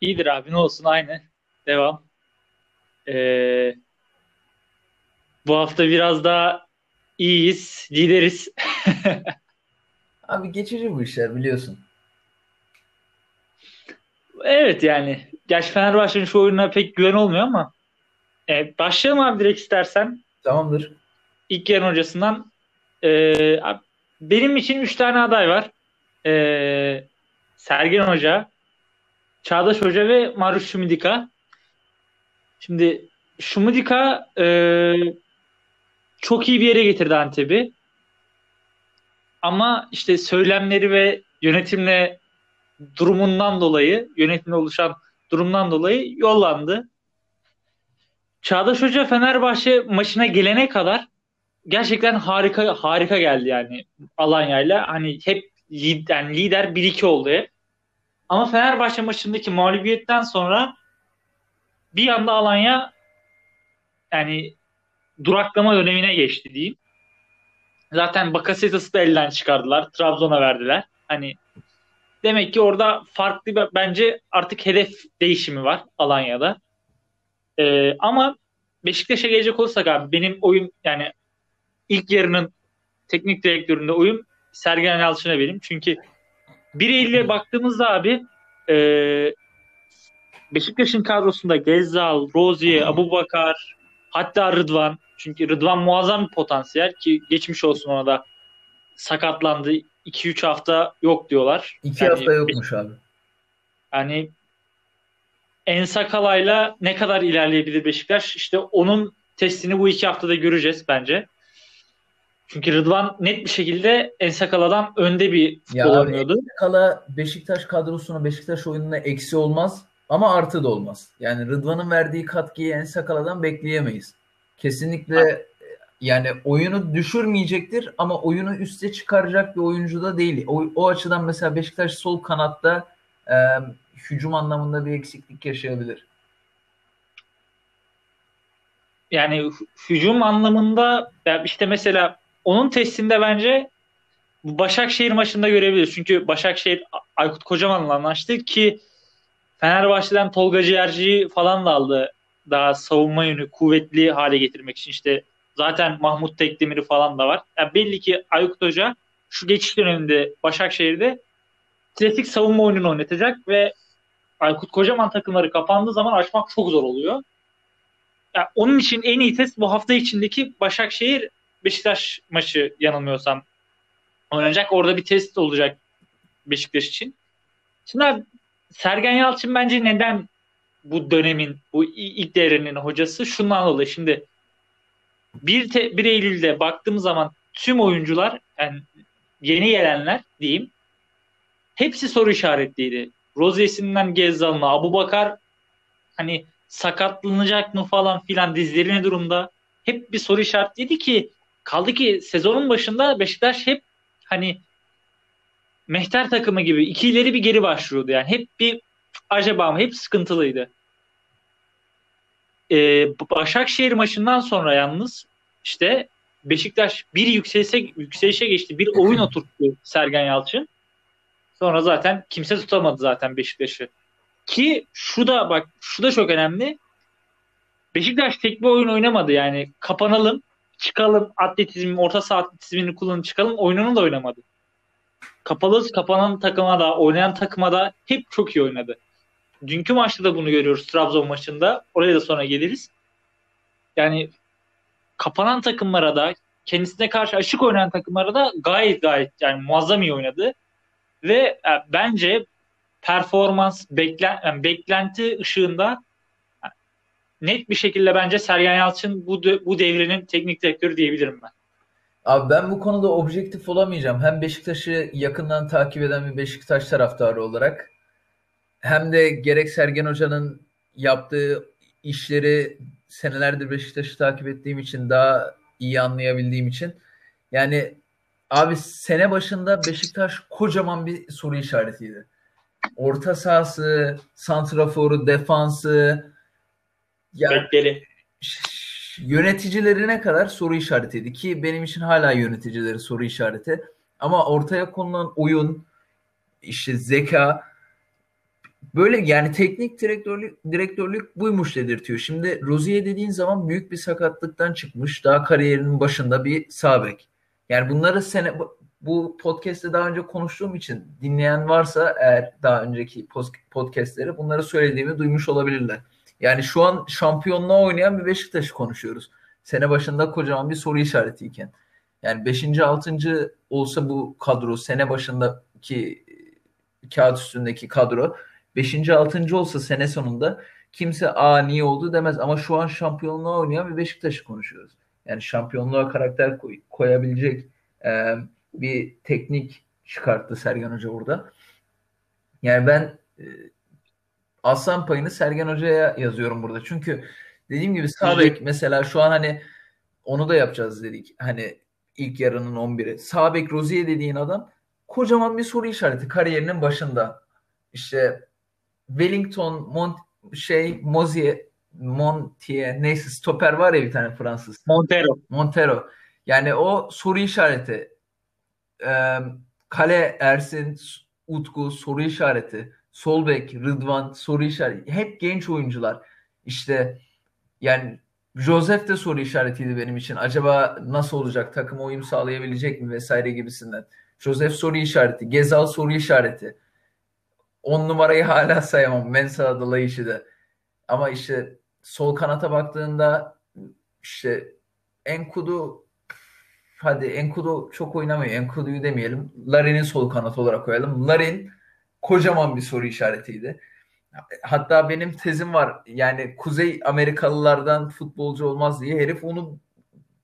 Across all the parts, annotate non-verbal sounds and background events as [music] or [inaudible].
İyidir abi ne olsun aynı. Devam. Ee, bu hafta biraz daha iyiyiz, lideriz. [laughs] Abi geçici bu işler biliyorsun. Evet yani. Gerçi Fenerbahçe'nin şu oyununa pek güven olmuyor ama. E, başlayalım abi direkt istersen. Tamamdır. İlk yarın hocasından. E, benim için 3 tane aday var. E, Sergen Hoca, Çağdaş Hoca ve Marius Şumidika. Şimdi Şumidika e, çok iyi bir yere getirdi Antep'i. Ama işte söylemleri ve yönetimle durumundan dolayı, yönetimle oluşan durumdan dolayı yollandı. Çağdaş Hoca Fenerbahçe maçına gelene kadar gerçekten harika harika geldi yani Alanya'yla. Hani hep yani lider 1-2 oldu hep. Ama Fenerbahçe maçındaki mağlubiyetten sonra bir anda Alanya yani duraklama dönemine geçti diyeyim. Zaten Bakasetas'ı da elden çıkardılar. Trabzon'a verdiler. Hani demek ki orada farklı bir, bence artık hedef değişimi var Alanya'da. Ee, ama Beşiktaş'a gelecek olursak abi benim oyun yani ilk yarının teknik direktöründe oyun Sergen Yalçın'a benim. Çünkü bireyle baktığımızda abi e, Beşiktaş'ın kadrosunda Gezzal, Rozier, Abu Bakar, hatta Rıdvan. Çünkü Rıdvan muazzam bir potansiyel ki geçmiş olsun ona da sakatlandı. 2-3 hafta yok diyorlar. 2 yani, hafta yokmuş abi. Yani En Sakala'yla ne kadar ilerleyebilir Beşiktaş? İşte onun testini bu iki haftada göreceğiz bence. Çünkü Rıdvan net bir şekilde Ensakala'dan önde bir futbol ya oynuyordu. Ensakala Beşiktaş kadrosuna Beşiktaş oyununa eksi olmaz ama artı da olmaz. Yani Rıdvan'ın verdiği katkıyı Ensakala'dan bekleyemeyiz. Kesinlikle ha. yani oyunu düşürmeyecektir ama oyunu üste çıkaracak bir oyuncu da değil. O, o açıdan mesela Beşiktaş sol kanatta e, hücum anlamında bir eksiklik yaşayabilir. Yani hücum anlamında işte mesela onun testinde bence Başakşehir maçında görebiliriz. Çünkü Başakşehir Aykut Kocaman'la anlaştı ki Fenerbahçe'den Tolga Ciğerci'yi falan da aldı. Daha savunma yönü kuvvetli hale getirmek için. işte zaten Mahmut Tekdemir'i falan da var. Yani belli ki Aykut Hoca şu geçiş döneminde Başakşehir'de klasik savunma oyununu oynatacak ve Aykut Kocaman takımları kapandığı zaman açmak çok zor oluyor. Yani onun için en iyi test bu hafta içindeki Başakşehir Beşiktaş maçı yanılmıyorsam oynanacak. Orada bir test olacak Beşiktaş için. Şimdi Sergen Yalçın bence neden bu dönemin, bu ilk devrenin hocası? Şundan dolayı. Şimdi 1, te, 1 Eylül'de baktığımız zaman tüm oyuncular yani yeni gelenler diyeyim hepsi soru işaretliydi. Rozier'inden Gezzal'ına, Abu Bakar hani sakatlanacak mı falan filan dizleri ne durumda? Hep bir soru işaretliydi ki kaldı ki sezonun başında Beşiktaş hep hani mehter takımı gibi iki ileri bir geri başlıyordu yani. Hep bir acaba mı? Hep sıkıntılıydı. Ee, Başakşehir maçından sonra yalnız işte Beşiktaş bir yükselişe, yükselişe geçti. Bir oyun oturttu Sergen Yalçın. Sonra zaten kimse tutamadı zaten Beşiktaş'ı. Ki şu da bak şu da çok önemli. Beşiktaş tek bir oyun oynamadı yani. Kapanalım, çıkalım, atletizm, orta saha atletizmini kullanıp çıkalım oyununu da oynamadı. Kapalı kapanan takıma da, oynayan takıma da hep çok iyi oynadı. Dünkü maçta da bunu görüyoruz Trabzon maçında. Oraya da sonra geliriz. Yani kapanan takımlara da kendisine karşı açık oynayan takımlara da gayet gayet yani muazzam iyi oynadı. Ve e, bence performans beklen, yani beklenti ışığında net bir şekilde bence Sergen Yalçın bu bu devrinin teknik direktörü diyebilirim ben. Abi ben bu konuda objektif olamayacağım. Hem Beşiktaş'ı yakından takip eden bir Beşiktaş taraftarı olarak hem de gerek Sergen Hoca'nın yaptığı işleri senelerdir Beşiktaş'ı takip ettiğim için daha iyi anlayabildiğim için yani abi sene başında Beşiktaş kocaman bir soru işaretiydi. Orta sahası, santraforu, defansı yani Bekleri. yöneticilerine kadar soru işaretiydi ki benim için hala yöneticileri soru işareti. Ama ortaya konulan oyun, işte zeka böyle yani teknik direktörlük, direktörlük buymuş dedirtiyor. Şimdi Rozier dediğin zaman büyük bir sakatlıktan çıkmış. Daha kariyerinin başında bir sabek. Yani bunları sene bu podcast'te daha önce konuştuğum için dinleyen varsa eğer daha önceki podcast'leri bunları söylediğimi duymuş olabilirler. Yani şu an şampiyonluğa oynayan bir Beşiktaş'ı konuşuyoruz. Sene başında kocaman bir soru işaretiyken. Yani 5. 6. olsa bu kadro sene başındaki kağıt üstündeki kadro 5. 6. olsa sene sonunda kimse a niye oldu demez ama şu an şampiyonluğa oynayan bir Beşiktaş'ı konuşuyoruz. Yani şampiyonluğa karakter koy, koyabilecek e, bir teknik çıkarttı Sergen Hoca burada. Yani ben e, aslan payını Sergen Hoca'ya yazıyorum burada. Çünkü dediğim gibi Sabek mesela şu an hani onu da yapacağız dedik. Hani ilk yarının 11'i. Sabek Rozier dediğin adam kocaman bir soru işareti kariyerinin başında. İşte Wellington, Mont şey Mozier, Montier neyse stoper var ya bir tane Fransız. Montero. Montero. Yani o soru işareti. Ee, Kale Ersin, Utku soru işareti. Solbek, Rıdvan soru işareti. Hep genç oyuncular. İşte yani Joseph de soru işaretiydi benim için. Acaba nasıl olacak? Takım uyum sağlayabilecek mi vesaire gibisinden. Joseph soru işareti. Gezal soru işareti. On numarayı hala sayamam. Mensa Dalayış'ı da. Ama işte sol kanata baktığında işte Enkudu hadi Enkudu çok oynamıyor. Enkudu'yu demeyelim. Larin'in sol kanat olarak koyalım. Larin kocaman bir soru işaretiydi. Hatta benim tezim var. Yani Kuzey Amerikalılardan futbolcu olmaz diye herif onu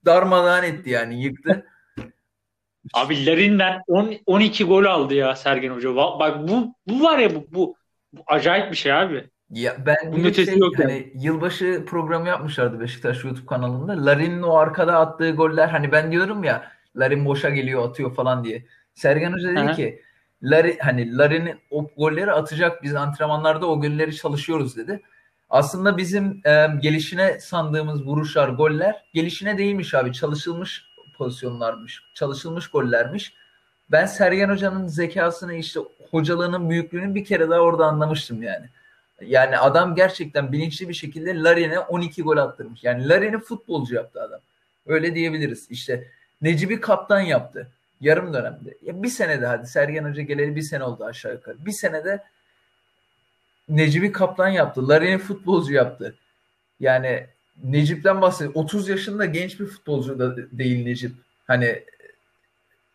darmadağın etti yani yıktı. [laughs] Abi Larin'den 10, 12 gol aldı ya Sergen Hoca. Bak bu bu var ya bu bu, bu acayip bir şey abi. Ya ben Bunun ötesi şey, yok hani yani. yılbaşı programı yapmışlardı Beşiktaş YouTube kanalında. Larin'in o arkada attığı goller hani ben diyorum ya Larin boşa geliyor atıyor falan diye. Sergen Hoca dedi Hı-hı. ki Larry, hani Larry'nin o golleri atacak biz antrenmanlarda o golleri çalışıyoruz dedi. Aslında bizim e, gelişine sandığımız vuruşlar, goller gelişine değilmiş abi. Çalışılmış pozisyonlarmış, çalışılmış gollermiş. Ben Sergen Hoca'nın zekasını işte hocalığının büyüklüğünü bir kere daha orada anlamıştım yani. Yani adam gerçekten bilinçli bir şekilde Larin'e 12 gol attırmış. Yani Larin'i futbolcu yaptı adam. Öyle diyebiliriz. İşte Necip'i kaptan yaptı yarım dönemde. Ya bir senede hadi Sergen Hoca geleli bir sene oldu aşağı yukarı. Bir senede Necip'i kaptan yaptı. Larin'i futbolcu yaptı. Yani Necip'ten bahsediyor. 30 yaşında genç bir futbolcu da değil Necip. Hani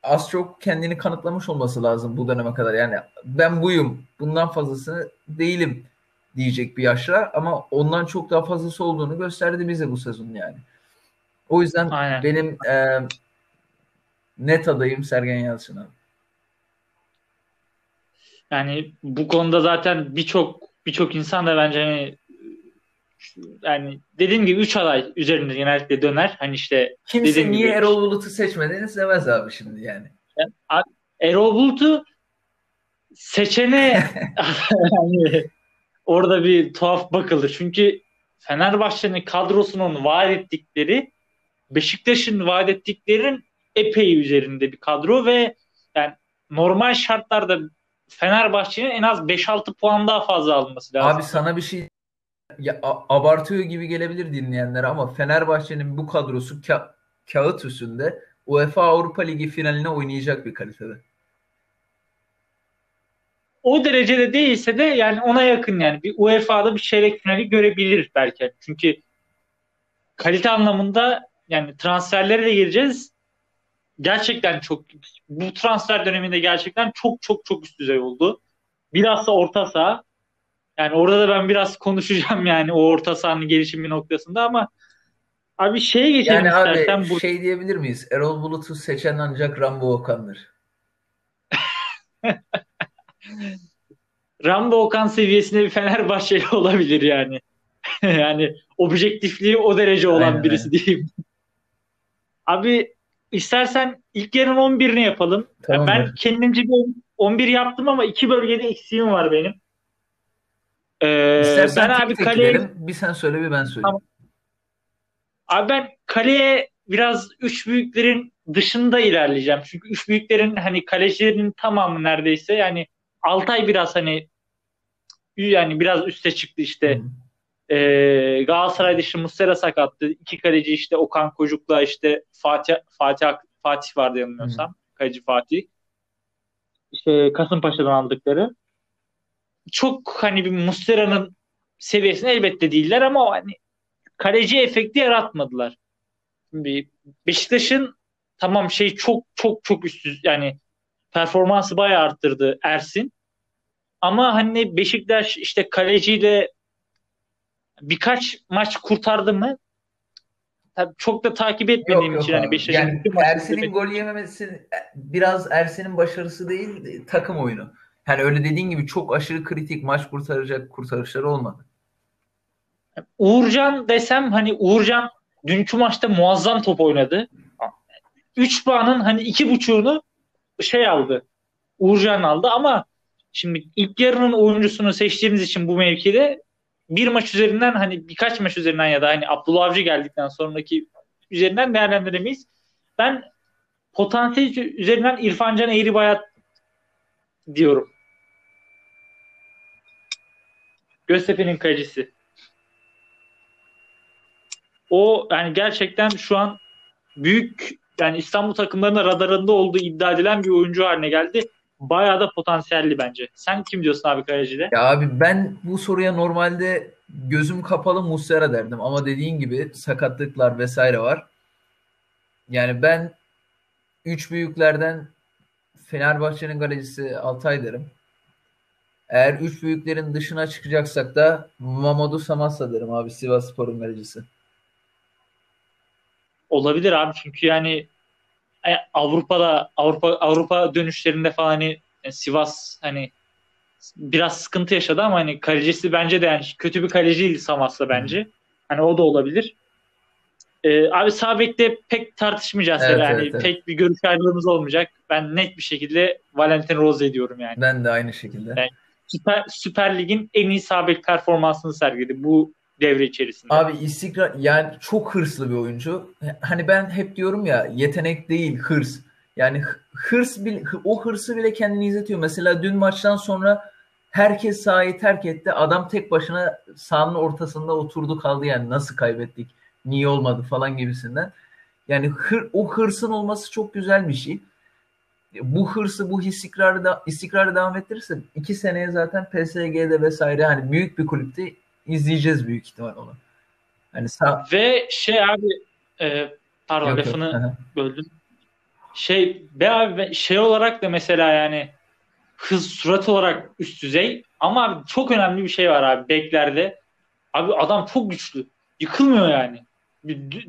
az çok kendini kanıtlamış olması lazım bu döneme kadar. Yani ben buyum. Bundan fazlasını değilim diyecek bir yaşlar ama ondan çok daha fazlası olduğunu gösterdi bize bu sezon yani. O yüzden Aynen. benim e, net adayım Sergen Yalçın abi. Yani bu konuda zaten birçok birçok insan da bence hani yani dediğim gibi 3 aday üzerinde genellikle döner. Hani işte Kimse niye gibi, Erol Bulut'u seçmediniz demez abi şimdi yani. yani Erol Bulut'u seçene yani [laughs] orada bir tuhaf bakılır. Çünkü Fenerbahçe'nin kadrosunun vaat ettikleri Beşiktaş'ın vaat ettiklerin epey üzerinde bir kadro ve yani normal şartlarda Fenerbahçe'nin en az 5-6 puan daha fazla alması lazım. Abi sana bir şey ya, abartıyor gibi gelebilir dinleyenlere ama Fenerbahçe'nin bu kadrosu ka- kağıt üstünde UEFA Avrupa Ligi finaline oynayacak bir kalitede. O derecede değilse de yani ona yakın yani bir UEFA'da bir çeyrek finali görebilir belki. Çünkü kalite anlamında yani transferlere de gireceğiz gerçekten çok bu transfer döneminde gerçekten çok çok çok üst düzey oldu. Bilhassa orta saha. Yani orada da ben biraz konuşacağım yani o orta sahanın gelişimi noktasında ama abi şeye geçelim yani istersen. Abi, bu... şey diyebilir miyiz? Erol Bulut'u seçen ancak Rambo Okan'dır. [laughs] Rambo Okan seviyesinde bir Fenerbahçeli [laughs] olabilir yani. [laughs] yani objektifliği o derece olan aynen, birisi aynen. diyeyim. Abi İstersen ilk yarın 11'ini yapalım. Tamam ben kendimce bir 11 yaptım ama iki bölgede eksiğim var benim. Ee, İstersen ben abi kaleye bir sen söyle bir ben söyleyeyim. Tamam. Abi ben kaleye biraz üç büyüklerin dışında ilerleyeceğim. Çünkü üç büyüklerin hani kalecilerin tamamı neredeyse yani Altay biraz hani yani biraz üste çıktı işte. Ee, Galatasaray'da işte Muslera sakattı. İki kaleci işte Okan Kocuk'la işte Fatih Fatih Fatih vardı yanılmıyorsam. Hı. Kaleci Fatih. İşte Kasımpaşa'dan aldıkları. Çok hani bir Muslera'nın seviyesinde elbette değiller ama hani kaleci efekti yaratmadılar. Şimdi Beşiktaş'ın tamam şey çok çok çok üstü yani performansı bayağı arttırdı Ersin. Ama hani Beşiktaş işte kaleciyle birkaç maç kurtardı mı? Tabii çok da takip etmediğim yok, yok için hani Beşiktaş'ın yani Ersin'in gol yememesi biraz Ersin'in başarısı değil takım oyunu. Yani öyle dediğin gibi çok aşırı kritik maç kurtaracak kurtarışları olmadı. Uğurcan desem hani Uğurcan dünkü maçta muazzam top oynadı. 3 puanın hani iki buçuğunu şey aldı. Uğurcan aldı ama şimdi ilk yarının oyuncusunu seçtiğimiz için bu mevkide bir maç üzerinden hani birkaç maç üzerinden ya da hani Abdullah Avcı geldikten sonraki üzerinden değerlendiremeyiz. Ben potansiyel üzerinden İrfan Can Eğribayat diyorum. Göztepe'nin kalecisi. O yani gerçekten şu an büyük yani İstanbul takımlarının radarında olduğu iddia edilen bir oyuncu haline geldi. Bayağı da potansiyelli bence. Sen kim diyorsun abi kalecide? Ya abi ben bu soruya normalde gözüm kapalı Muslera derdim ama dediğin gibi sakatlıklar vesaire var. Yani ben üç büyüklerden Fenerbahçe'nin kalecisi Altay derim. Eğer üç büyüklerin dışına çıkacaksak da Mamadou Samassa derim abi Sivas Spor'un kalecisi. Olabilir abi çünkü yani Avrupa'da Avrupa Avrupa dönüşlerinde falan hani e, Sivas hani biraz sıkıntı yaşadı ama hani kalecisi bence de yani kötü bir kaleciydi Samas'la bence. Hani o da olabilir. Ee, abi sağ bekte pek tartışmayacağız evet, yani evet, evet. pek bir görüş ayrılığımız olmayacak. Ben net bir şekilde Valentin Rose diyorum yani. Ben de aynı şekilde. Yani Süper, Süper Lig'in en iyi sağ bek performansını sergiledi bu devre içerisinde. Abi istikrar yani çok hırslı bir oyuncu. Hani ben hep diyorum ya yetenek değil hırs. Yani hırs bile, o hırsı bile kendini izletiyor. Mesela dün maçtan sonra herkes sahayı terk etti. Adam tek başına sahanın ortasında oturdu kaldı yani nasıl kaybettik, niye olmadı falan gibisinden. Yani hır, o hırsın olması çok güzel bir şey. Bu hırsı, bu istikrarı, da, istikrarı devam ettirirse iki seneye zaten PSG'de vesaire hani büyük bir kulüpte izleyeceğiz büyük ihtimal onu. Hani sağ... Ve şey abi e, pardon yok, lafını yok. böldüm. Şey be abi şey olarak da mesela yani hız surat olarak üst düzey ama abi çok önemli bir şey var abi beklerde. Abi adam çok güçlü. Yıkılmıyor yani.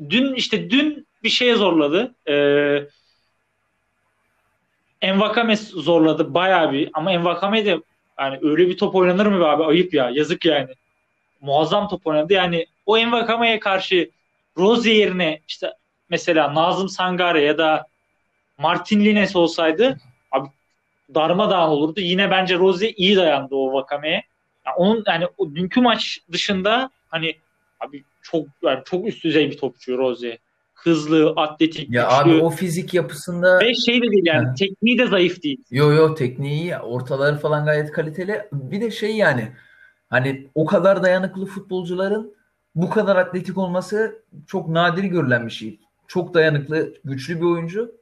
Dün işte dün bir şeye zorladı. Ee, Envakame zorladı bayağı bir ama Envakame de yani öyle bir top oynanır mı abi? Ayıp ya. Yazık yani muazzam top oynadı. Yani o Envakame'ye karşı Rozier yerine işte mesela Nazım Sangare ya da Martin Lines olsaydı abi darmadağın olurdu. Yine bence Rozier iyi dayandı o Vakame'ye. Yani onun yani o dünkü maç dışında hani abi çok yani çok üst düzey bir topçu Rozier. Hızlı, atletik, Ya güçlü. abi o fizik yapısında ve şey de değil yani ha. tekniği de zayıf değil. Yo yo tekniği iyi. Ortaları falan gayet kaliteli. Bir de şey yani Hani o kadar dayanıklı futbolcuların bu kadar atletik olması çok nadir görülen bir şey. Çok dayanıklı, güçlü bir oyuncu.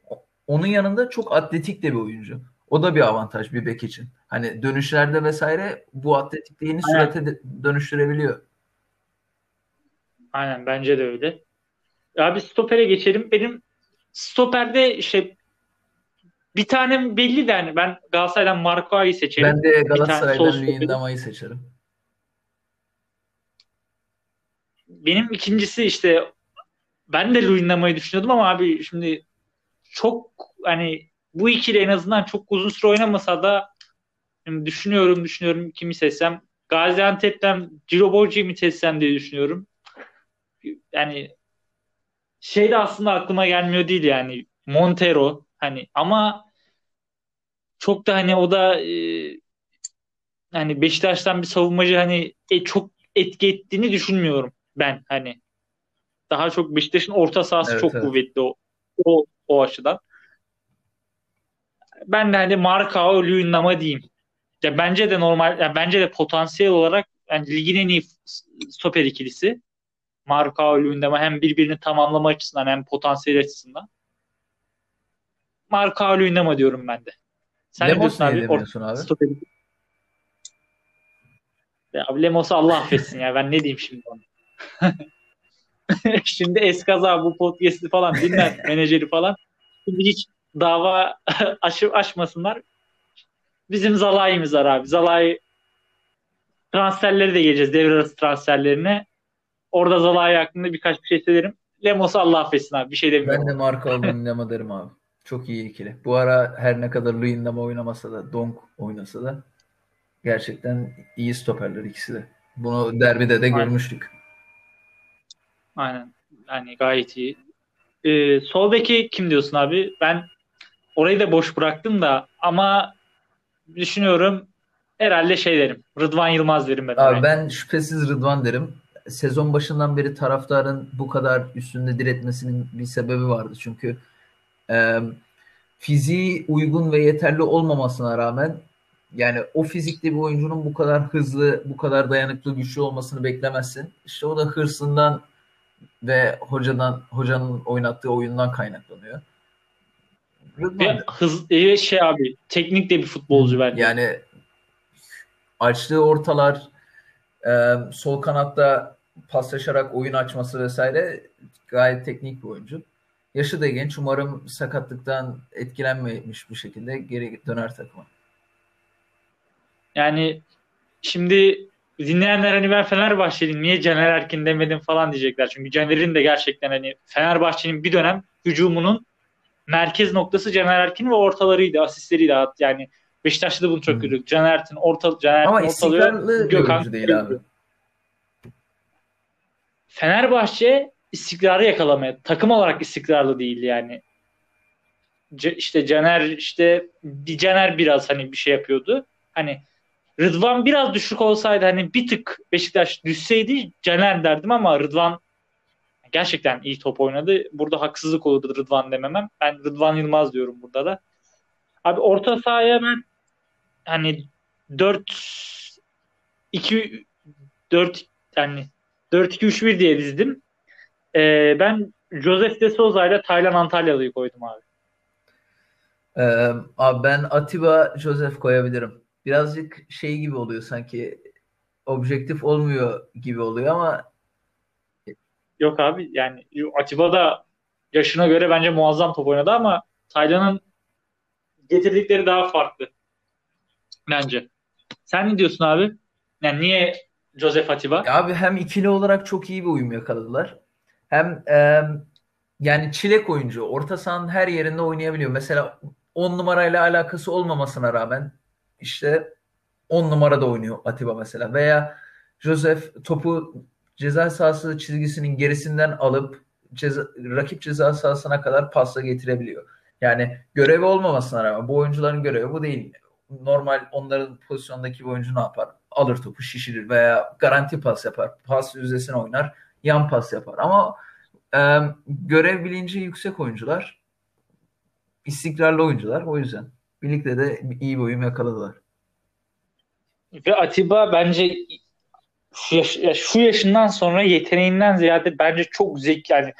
Onun yanında çok atletik de bir oyuncu. O da bir avantaj bir bek için. Hani dönüşlerde vesaire bu atletikliğini Aynen. sürate dönüştürebiliyor. Aynen bence de öyle. Abi stopere geçelim. Benim stoperde işte bir tane belli de hani ben Galatasaray'dan Marco'yu seçerim. Ben de Galatasaray'dan Luyendama'yı seçerim. Benim ikincisi işte ben de Luyendama'yı düşünüyordum ama abi şimdi çok hani bu ikili en azından çok uzun süre oynamasa da düşünüyorum düşünüyorum kimi seçsem Gaziantep'ten Ciro Borgi'yi mi seçsem diye düşünüyorum. Yani şey de aslında aklıma gelmiyor değil yani Montero hani ama çok da hani o da e, hani Beşiktaş'tan bir savunmacı hani e, çok etki ettiğini düşünmüyorum ben hani daha çok Beşiktaş'ın orta sahası evet, çok evet. kuvvetli o, o o açıdan. Ben de hani Markao Luyendam'a diyeyim. ya bence de normal ya bence de potansiyel olarak yani ligin en iyi stoper ikilisi. Marka Lundema hem birbirini tamamlama açısından hem potansiyel açısından. Marka Lundema diyorum ben de. Sen Lemos ne diyorsun abi? abi? Stoper. Ya Lemos'u Allah affetsin ya ben ne diyeyim şimdi ona. [laughs] şimdi eskaza bu podcast'i falan dinler [laughs] menajeri falan. Şimdi hiç dava [laughs] aş aşmasınlar. Bizim Zalai'miz var abi. Zalai transferleri de geleceğiz. Devre arası transferlerine. Orada Zalai hakkında birkaç bir şey söylerim. Lemos'u Allah affetsin abi. Bir şey demiyorum. Ben de Marco Luyendama derim abi. Çok iyi ikili. Bu ara her ne kadar Luyendama oynamasa da Donk oynasa da gerçekten iyi stoperler ikisi de. Bunu derbide de Aynen. görmüştük. Aynen. Yani gayet iyi. Ee, sol beki kim diyorsun abi? Ben orayı da boş bıraktım da ama düşünüyorum herhalde şey derim. Rıdvan Yılmaz derim ben. Abi ben şüphesiz Rıdvan derim. Sezon başından beri taraftarın bu kadar üstünde diretmesinin bir sebebi vardı. Çünkü e, fiziği uygun ve yeterli olmamasına rağmen yani o fizikli bir oyuncunun bu kadar hızlı, bu kadar dayanıklı, güçlü olmasını beklemezsin. İşte o da hırsından ve hocadan hocanın oynattığı oyundan kaynaklanıyor. Ve hız e, şey abi teknik de bir futbolcu bence. Yani açtığı ortalar e, sol kanatta paslaşarak oyun açması vesaire gayet teknik bir oyuncu. Yaşı da genç. Umarım sakatlıktan etkilenmemiş bir şekilde geri döner takıma. Yani şimdi dinleyenler hani ben Fenerbahçeliyim niye Caner Erkin demedim falan diyecekler. Çünkü Caner'in de gerçekten hani Fenerbahçe'nin bir dönem hücumunun merkez noktası Caner Erkin ve ortalarıydı, asistleriydi. Yani Beşiktaş'ta da bunu çok gördük. Caner Erkin orta Caner Ama istikrarlı Gökhan değil abi. Fenerbahçe istikrarı yakalamaya takım olarak istikrarlı değil yani. C- işte Caner işte Caner biraz hani bir şey yapıyordu. Hani Rıdvan biraz düşük olsaydı hani bir tık Beşiktaş düşseydi Caner derdim ama Rıdvan gerçekten iyi top oynadı. Burada haksızlık olurdu Rıdvan dememem. Ben Rıdvan Yılmaz diyorum burada da. Abi orta sahaya ben hani 4 2 4 yani 4 2 3 1 diye dizdim. Ee, ben Joseph de Souza ile Taylan Antalyalı'yı koydum abi. Ee, abi ben Atiba Joseph koyabilirim birazcık şey gibi oluyor sanki objektif olmuyor gibi oluyor ama Yok abi yani Atiba da yaşına göre bence muazzam top oynadı ama Taylan'ın getirdikleri daha farklı. Bence. Sen ne diyorsun abi? Yani niye Joseph Atiba? Abi hem ikili olarak çok iyi bir uyum yakaladılar. Hem e, yani çilek oyuncu. Orta sahanın her yerinde oynayabiliyor. Mesela 10 numarayla alakası olmamasına rağmen işte 10 numarada oynuyor Atiba mesela veya Joseph topu ceza sahası çizgisinin gerisinden alıp ceza, rakip ceza sahasına kadar pasla getirebiliyor. Yani görevi olmamasına rağmen bu oyuncuların görevi bu değil. Normal onların pozisyondaki bir oyuncu ne yapar? Alır topu şişirir veya garanti pas yapar. Pas yüzdesine oynar. Yan pas yapar. Ama e, görev bilinci yüksek oyuncular. istikrarlı oyuncular. O yüzden birlikte de iyi bir uyum yakaladılar. Ve Atiba bence şu, yaş, şu yaşından sonra yeteneğinden ziyade bence çok zeki yani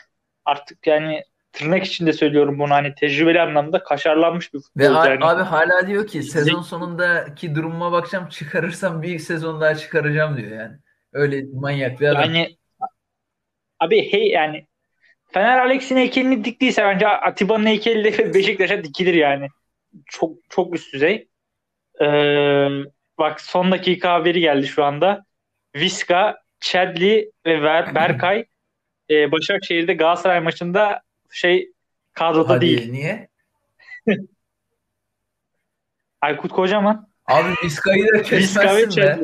artık yani tırnak içinde söylüyorum bunu hani tecrübeli anlamda kaşarlanmış bir futbolcu. Ve yani. abi hala diyor ki sezon sonundaki durumuma bakacağım çıkarırsam bir sezon daha çıkaracağım diyor yani. Öyle manyak bir adam. Yani abi hey yani Fener Alex'in heykelini diktiyse bence Atiba'nın heykeli de Beşiktaş'a dikilir yani. Çok çok üst düzey. Ee, Bak son dakika haberi geldi şu anda. Viska, Chadli ve Ver, [clears throat] Berkay e, Başakşehir'de Galatasaray maçında şey kadroda Hadi, değil. Niye? [laughs] Aykut Kocaman. Abi Viska'yı da kesmezsin be.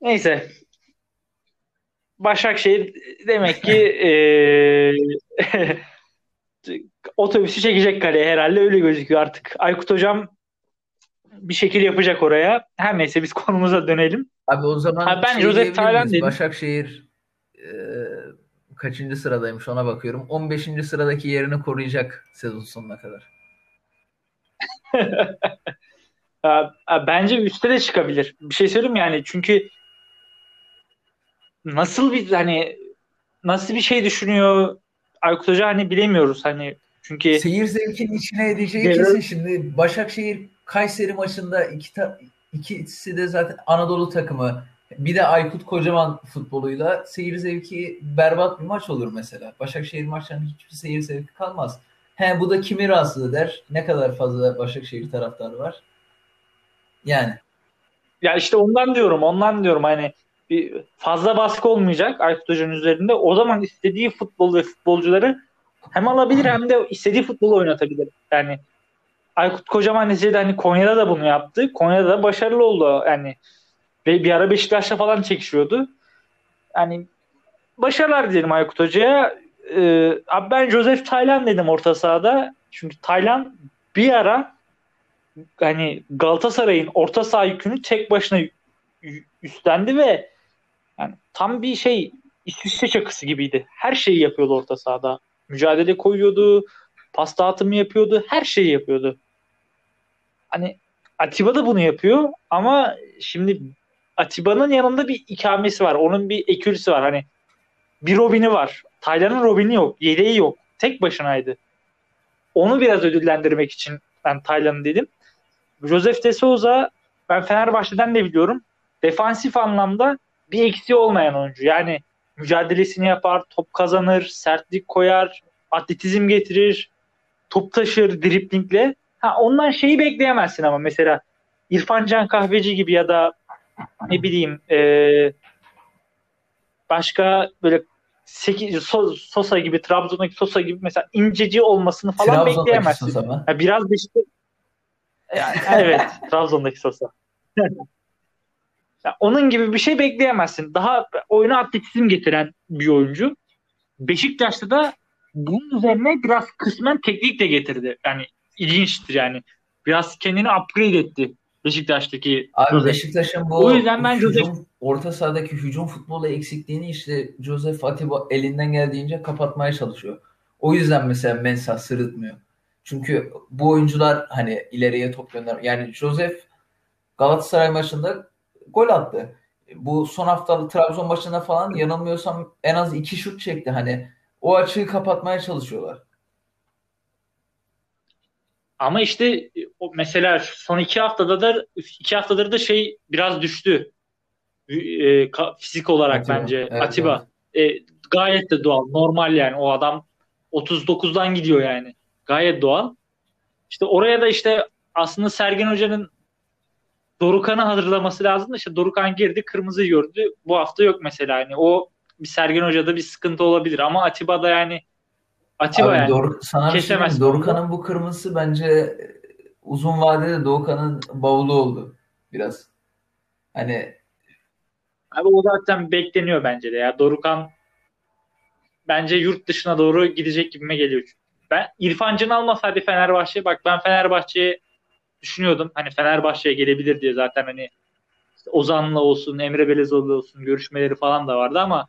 Neyse. Başakşehir demek ki e, [laughs] otobüsü çekecek kaleye herhalde öyle gözüküyor artık. Aykut Hocam bir şekil yapacak oraya. Her neyse biz [laughs] konumuza dönelim. Abi o zaman ha, ben şey Joseph Taylan dedim. Başakşehir e, kaçıncı sıradaymış ona bakıyorum. 15. sıradaki yerini koruyacak sezon sonuna kadar. [laughs] Bence üstte de çıkabilir. Bir şey söyleyeyim yani çünkü nasıl bir hani nasıl bir şey düşünüyor Aykut Hoca hani bilemiyoruz hani çünkü seyir zevkinin içine edeceği Devre... kesin şimdi Başakşehir Kayseri maçında iki ta, ikisi de zaten Anadolu takımı bir de Aykut Kocaman futboluyla seyir zevki berbat bir maç olur mesela. Başakşehir maçlarının hiçbir seyir zevki kalmaz. He bu da kimi rahatsız eder? Ne kadar fazla Başakşehir taraftarı var? Yani. Ya işte ondan diyorum, ondan diyorum hani bir fazla baskı olmayacak Aykut Hoca'nın üzerinde. O zaman istediği futbol ve futbolcuları hem alabilir hem de istediği futbolu oynatabilir. Yani Aykut Kocaman neticede hani Konya'da da bunu yaptı. Konya'da da başarılı oldu. Yani ve bir ara Beşiktaş'la falan çekişiyordu. Yani başarılar diyelim Aykut Hoca'ya. Ee, abi ben Joseph Taylan dedim orta sahada. Çünkü Taylan bir ara hani Galatasaray'ın orta saha yükünü tek başına üstlendi ve yani tam bir şey İsviçre çakısı gibiydi. Her şeyi yapıyordu orta sahada. Mücadele koyuyordu, pas dağıtımı yapıyordu, her şeyi yapıyordu. Hani Atiba da bunu yapıyor ama şimdi Atiba'nın yanında bir ikamesi var. Onun bir ekürisi var. Hani bir Robin'i var. Taylan'ın Robin'i yok. Yedeği yok. Tek başınaydı. Onu biraz ödüllendirmek için ben Taylan'ı dedim. Joseph de Souza ben Fenerbahçe'den de biliyorum. Defansif anlamda bir eksiği olmayan oyuncu. Yani mücadelesini yapar, top kazanır, sertlik koyar, atletizm getirir, top taşır driplingle. Ha ondan şeyi bekleyemezsin ama mesela İrfan Can Kahveci gibi ya da ne bileyim e, başka böyle Sosa gibi Trabzon'daki Sosa gibi mesela inceci olmasını falan bekleyemezsin. Sosa mı? Yani biraz da işte yani, evet Trabzon'daki Sosa. [laughs] yani onun gibi bir şey bekleyemezsin. Daha oyuna atletizm getiren bir oyuncu. Beşiktaş'ta da bunun üzerine biraz kısmen teknik de getirdi. Yani ilginçtir yani. Biraz kendini upgrade etti Beşiktaş'taki. Abi Beşiktaş'ın bu o yüzden ben hücum, Joseph... orta sahadaki hücum futbolu eksikliğini işte Joseph Atiba elinden geldiğince kapatmaya çalışıyor. O yüzden mesela Mensah sırıtmıyor. Çünkü bu oyuncular hani ileriye top gönder. Yani Joseph Galatasaray maçında gol attı. Bu son haftalı Trabzon maçında falan yanılmıyorsam en az iki şut çekti. Hani o açığı kapatmaya çalışıyorlar. Ama işte mesela son iki haftada da iki haftadır da şey biraz düştü. E, fizik olarak Atiba. bence evet, Atiba. Evet. E, gayet de doğal. Normal yani o adam 39'dan gidiyor yani. Gayet doğal. İşte oraya da işte aslında Sergen Hoca'nın Dorukan'ı hazırlaması lazım. İşte Dorukan girdi, kırmızı gördü. Bu hafta yok mesela. Yani o bir Sergen Hoca'da bir sıkıntı olabilir ama Atiba da yani Atiba Abi, yani. Dor sana şey Dorukan'ın bu kırmızısı bence uzun vadede Doğukan'ın bavulu oldu biraz. Hani Abi o zaten bekleniyor bence de ya. Dorukan bence yurt dışına doğru gidecek gibime geliyor. Ben İrfan Can almasaydı Fenerbahçe bak ben Fenerbahçe'yi düşünüyordum. Hani Fenerbahçe'ye gelebilir diye zaten hani işte Ozan'la olsun, Emre Belezoğlu olsun görüşmeleri falan da vardı ama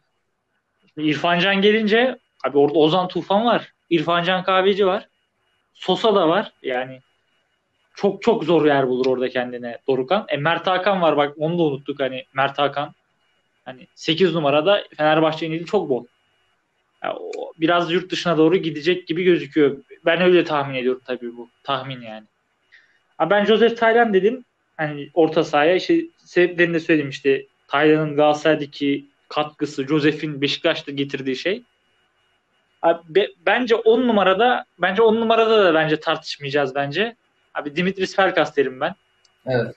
İrfan Can gelince Abi orada Ozan Tufan var. İrfan Can Kahveci var. Sosa da var. Yani çok çok zor yer bulur orada kendine Dorukan. E Mert Hakan var bak onu da unuttuk hani Mert Hakan. Hani 8 numarada Fenerbahçe'nin eli çok bol. Yani biraz yurt dışına doğru gidecek gibi gözüküyor. Ben öyle tahmin ediyorum tabii bu. Tahmin yani. Abi ben Joseph Taylan dedim. Hani orta sahaya işte sebeplerini de söyledim işte. Taylan'ın Galatasaray'daki katkısı, Joseph'in Beşiktaş'ta getirdiği şey. Abi, bence 10 numarada bence 10 numarada da bence tartışmayacağız bence. Abi Dimitris Pelkas derim ben. Evet.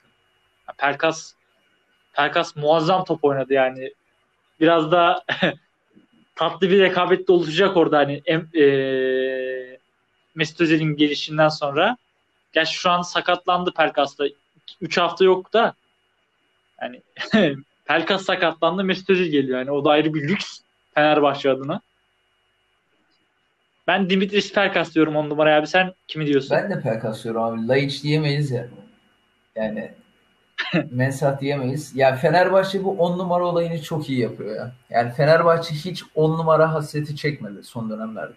Pelkas Pelkas muazzam top oynadı yani. Biraz da [laughs] tatlı bir rekabet de oluşacak orada hani e, Mesut Özil'in gelişinden sonra. Gerçi şu an sakatlandı Pelkas'ta. 3 hafta yok da yani [laughs] Pelkas sakatlandı Mesut Özil geliyor. Yani o da ayrı bir lüks Fenerbahçe adına. Ben Dimitris Pelkas diyorum on numaraya abi. Sen kimi diyorsun? Ben de Pelkas diyorum abi. Laiç diyemeyiz ya. Yani [laughs] Mensah diyemeyiz. Yani Fenerbahçe bu on numara olayını çok iyi yapıyor ya. Yani Fenerbahçe hiç on numara hasreti çekmedi son dönemlerde.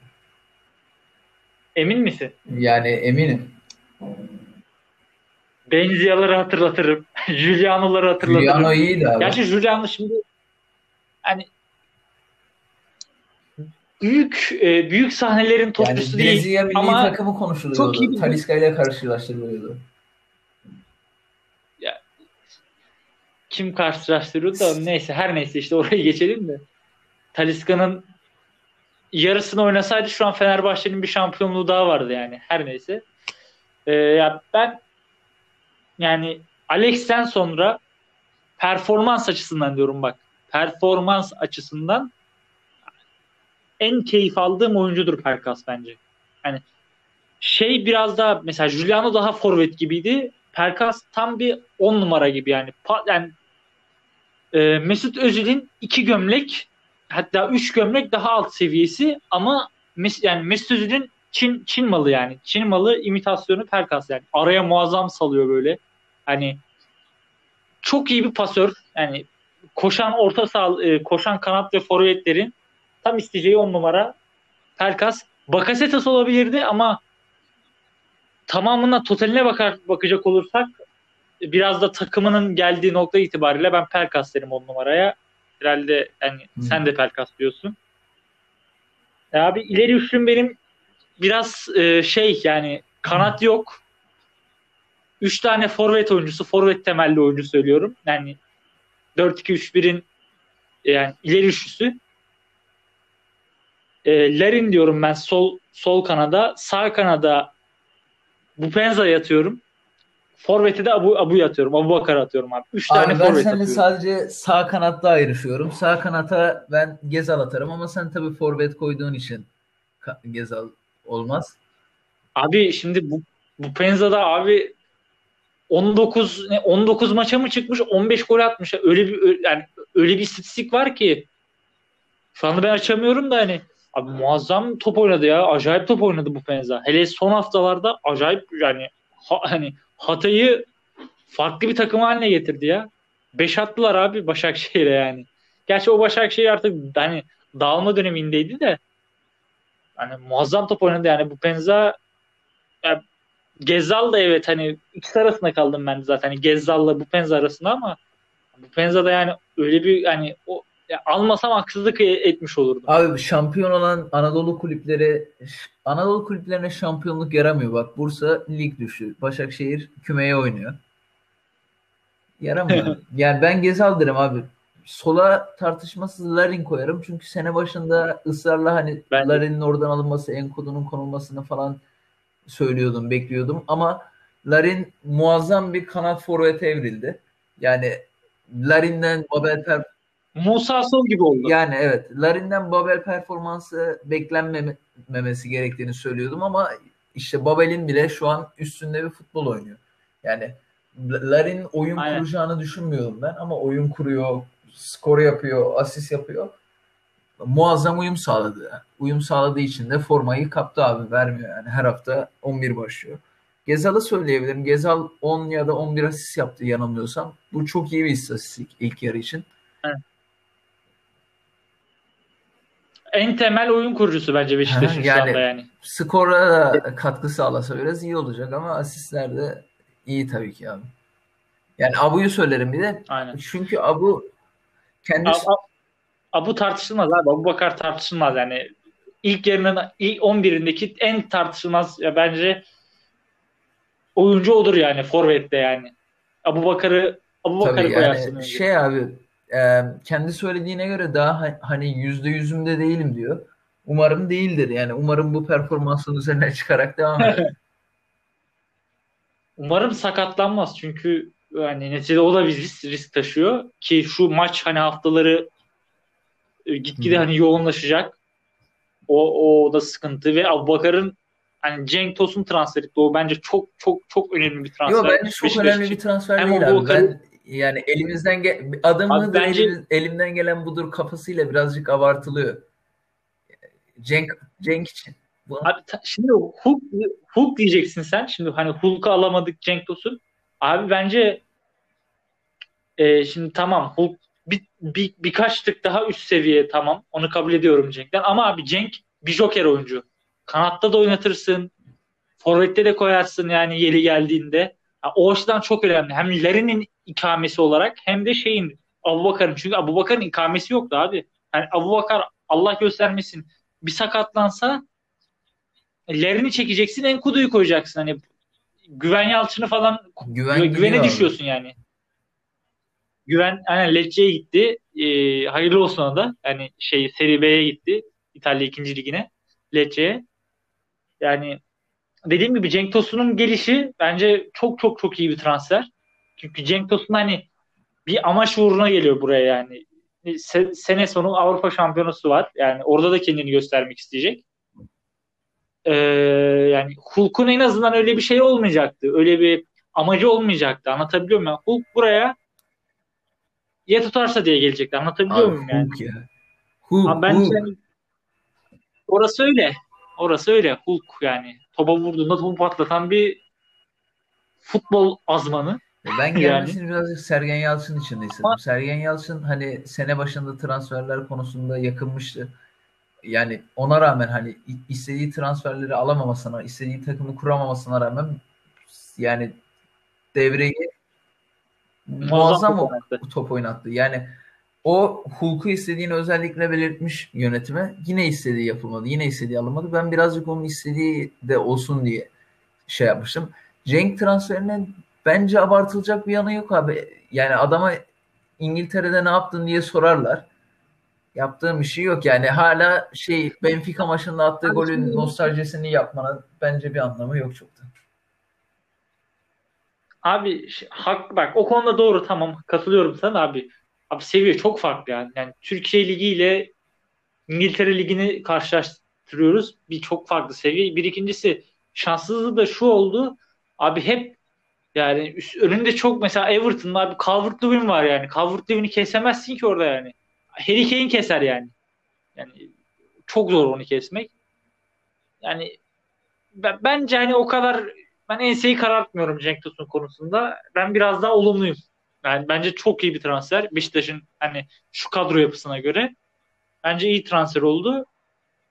Emin misin? Yani eminim. Benzia'ları hatırlatırım. [laughs] Giuliano'ları hatırlatırım. Giuliano iyiydi abi. Gerçi Giuliano şimdi hani büyük e, büyük sahnelerin topçusu yani değil milli ama takımı konuşuluyordu. çok iyi Talisca ile karşılaştırılıyordu. kim karşılaştırıyor da neyse her neyse işte oraya geçelim de. Talisca'nın yarısını oynasaydı şu an Fenerbahçe'nin bir şampiyonluğu daha vardı yani her neyse. Ee, ya ben yani Alex'ten sonra performans açısından diyorum bak. Performans açısından en keyif aldığım oyuncudur Perkas bence. Yani şey biraz daha mesela Giuliano daha forvet gibiydi. Perkas tam bir 10 numara gibi yani. Pa- yani e, Mesut Özil'in iki gömlek hatta üç gömlek daha alt seviyesi ama Mes- yani Mesut Özil'in Çin Çin malı yani. Çin malı imitasyonu Perkas yani. Araya muazzam salıyor böyle. Hani çok iyi bir pasör. Yani koşan orta saha, e, koşan kanat ve forvetlerin tam isteyeceği on numara Perkas. Bakasetas olabilirdi ama tamamına totaline bakar bakacak olursak biraz da takımının geldiği nokta itibariyle ben Pelkas derim on numaraya. Herhalde yani Hı. sen de Pelkas diyorsun. Ya abi ileri üçlüm benim biraz e, şey yani kanat yok. Üç tane forvet oyuncusu, forvet temelli oyuncu söylüyorum. Yani 4-2-3-1'in yani ileri üçlüsü. E, Larin diyorum ben sol sol kanada. Sağ kanada Bupenza yatıyorum. Forvet'e de Abu, Abu yatıyorum. Abu Bakar atıyorum abi. Üç tane Abi ben forvet seninle atıyorum. sadece sağ kanatta ayrışıyorum. Sağ kanata ben Gezal atarım ama sen tabii forvet koyduğun için Gezal olmaz. Abi şimdi bu, bu Penza'da abi 19 ne, 19 maça mı çıkmış 15 gol atmış. Öyle bir yani öyle bir istatistik var ki şu anda ben açamıyorum da hani abi muazzam top oynadı ya. Acayip top oynadı bu Penza. Hele son haftalarda acayip yani ha, hani Hatay'ı farklı bir takım haline getirdi ya. 5 attılar abi Başakşehir'e yani. Gerçi o Başakşehir artık hani dağılma dönemindeydi de hani muazzam top oynadı yani bu Penza ya, Gezzal da evet hani ikisi arasında kaldım ben zaten. Hani Gezzal'la bu Penza arasında ama bu Penza da yani öyle bir hani o ya almasam haksızlık e- etmiş olurdum. Abi şampiyon olan Anadolu kulüpleri Anadolu kulüplerine şampiyonluk yaramıyor. Bak Bursa lig düştü. Başakşehir kümeye oynuyor. Yaramıyor. [laughs] yani ben Gezal derim abi. Sola tartışmasız Larin koyarım. Çünkü sene başında ısrarla hani Ben. Larin'in oradan alınması, Enkodu'nun konulmasını falan söylüyordum, bekliyordum. Ama Larin muazzam bir kanat forvete evrildi. Yani Larin'den Babel per Musa Sol gibi oldu. yani evet. Larin'den Babel performansı beklenmemesi gerektiğini söylüyordum ama işte Babel'in bile şu an üstünde bir futbol oynuyor. Yani Larin oyun Aynen. kuracağını düşünmüyorum ben ama oyun kuruyor, skor yapıyor, asist yapıyor. Muazzam uyum sağladı. Uyum sağladığı için de formayı kaptı abi. Vermiyor yani. Her hafta 11 başlıyor. Gezal'ı söyleyebilirim. Gezal 10 ya da 11 asist yaptı yanılmıyorsam. Bu çok iyi bir istatistik ilk yarı için. En temel oyun kurucusu bence Beşiktaş'ın Aha, şu yani- anda yani. Skora da katkı sağlasa biraz iyi olacak ama asistler de iyi tabii ki abi. Yani Abu'yu söylerim bir de. Aynen. Çünkü Abu kendisi Ab- Ab- Abu tartışılmaz abi. Abu Bakar tartışılmaz yani. İlk yarının ilk 11'indeki en tartışılmaz ya bence oyuncu odur yani forvette yani. Abu Bakar'ı Abu Bakar'ı koyarsın yani önce. şey abi e, kendi söylediğine göre daha ha- hani yüzde yüzümde değilim diyor. Umarım değildir yani. Umarım bu performansın üzerine çıkarak devam eder. [laughs] Umarım sakatlanmaz çünkü yani neticede o da bir risk, risk taşıyor ki şu maç hani haftaları e, gitgide Hı. hani yoğunlaşacak. O, o da sıkıntı ve Abubakar'ın hani Cenk Tosun transferi o bence çok çok çok önemli bir transfer. Yok bence çok Beşiktaş önemli bir transfer Hem değil abi. Ben yani elimizden ge adım Abi bence- elimiz- elimden gelen budur kafasıyla birazcık abartılıyor. Cenk Cenk için. Bu- Abi ta- şimdi Hulk, Hulk diyeceksin sen. Şimdi hani Hulk'u alamadık Cenk Tosun. Abi bence e, şimdi tamam Hulk bir, bir, birkaç tık daha üst seviye tamam. Onu kabul ediyorum Cenk'ten. Ama abi Cenk bir joker oyuncu. Kanatta da oynatırsın. Forvet'te de koyarsın yani yeri geldiğinde. o açıdan çok önemli. Hem Larin'in ikamesi olarak hem de şeyin Abubakar'ın. Çünkü Abubakar'ın ikamesi yoktu abi. Yani Abubakar Allah göstermesin bir sakatlansa Larin'i çekeceksin Enkudu'yu koyacaksın. Hani Güven Yalçın'ı falan Güven güvene düşüyorsun yani. Güven aynen Lecce'ye gitti. Ee, hayırlı olsun ona da. Yani şey Serie B'ye gitti. İtalya 2. ligine. Lecce'ye. Yani dediğim gibi Cenk Tosun'un gelişi bence çok çok çok iyi bir transfer. Çünkü Cenk Tosun hani bir amaç uğruna geliyor buraya yani. Se- sene sonu Avrupa Şampiyonası var. Yani orada da kendini göstermek isteyecek. Ee, yani Hulk'un en azından öyle bir şey olmayacaktı. Öyle bir amacı olmayacaktı. Anlatabiliyor muyum? Hulk buraya ya tutarsa diye gelecekti. Anlatabiliyor Abi, muyum yani? Hulk ya. Hulk, Ama bence Hulk. yani orası öyle. Orası öyle. Hulk yani. Topa vurduğunda topu patlatan bir futbol azmanı. Ben gelmesini birazcık Sergen Yalçın için de istedim. Ama- Sergen Yalçın hani sene başında transferler konusunda yakınmıştı. Yani ona rağmen hani istediği transferleri alamamasına, istediği takımı kuramamasına rağmen yani devreyi muazzam top oynattı. top oynattı. Yani o Hulk'u istediğini özellikle belirtmiş yönetime. Yine istediği yapılmadı. Yine istediği alınmadı. Ben birazcık onun istediği de olsun diye şey yapmıştım. Cenk transferinin bence abartılacak bir yanı yok abi. Yani adama İngiltere'de ne yaptın diye sorarlar. Yaptığım bir şey yok. Yani hala şey Benfica maçında attığı golün nostaljisini yapmanın bence bir anlamı yok çoktan. Abi ş- hak bak o konuda doğru tamam katılıyorum sana abi. Abi seviye çok farklı yani. Yani Türkiye Ligi ile İngiltere Ligi'ni karşılaştırıyoruz. Bir çok farklı seviye. Bir ikincisi şanssızlığı da şu oldu. Abi hep yani üst- önünde çok mesela Everton'da abi Calvert-Lewin var yani. Calvert-Lewin'i kesemezsin ki orada yani. Harry Kane keser yani. Yani çok zor onu kesmek. Yani ben, bence hani o kadar ben enseyi karartmıyorum Cenk Tosun konusunda. Ben biraz daha olumluyum. Yani bence çok iyi bir transfer. Beşiktaş'ın hani şu kadro yapısına göre. Bence iyi transfer oldu.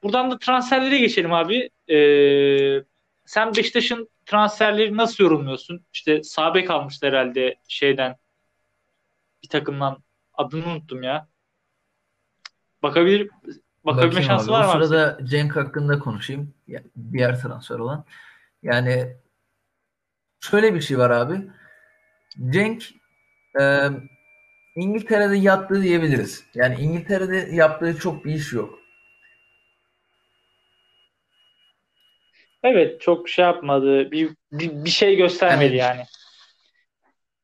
Buradan da transferlere geçelim abi. Ee, sen Beşiktaş'ın transferleri nasıl yorumluyorsun? İşte Sabek almıştı herhalde şeyden bir takımdan adını unuttum ya. Bakabilir bakabilme Bakayım şansı abi. var O mı? abi? sırada Cenk hakkında konuşayım. Diğer transfer olan. Yani şöyle bir şey var abi. Cenk e, İngiltere'de yattı diyebiliriz. Yani İngiltere'de yaptığı çok bir iş yok. Evet çok şey yapmadı. Bir, bir, bir şey göstermedi Evet. yani.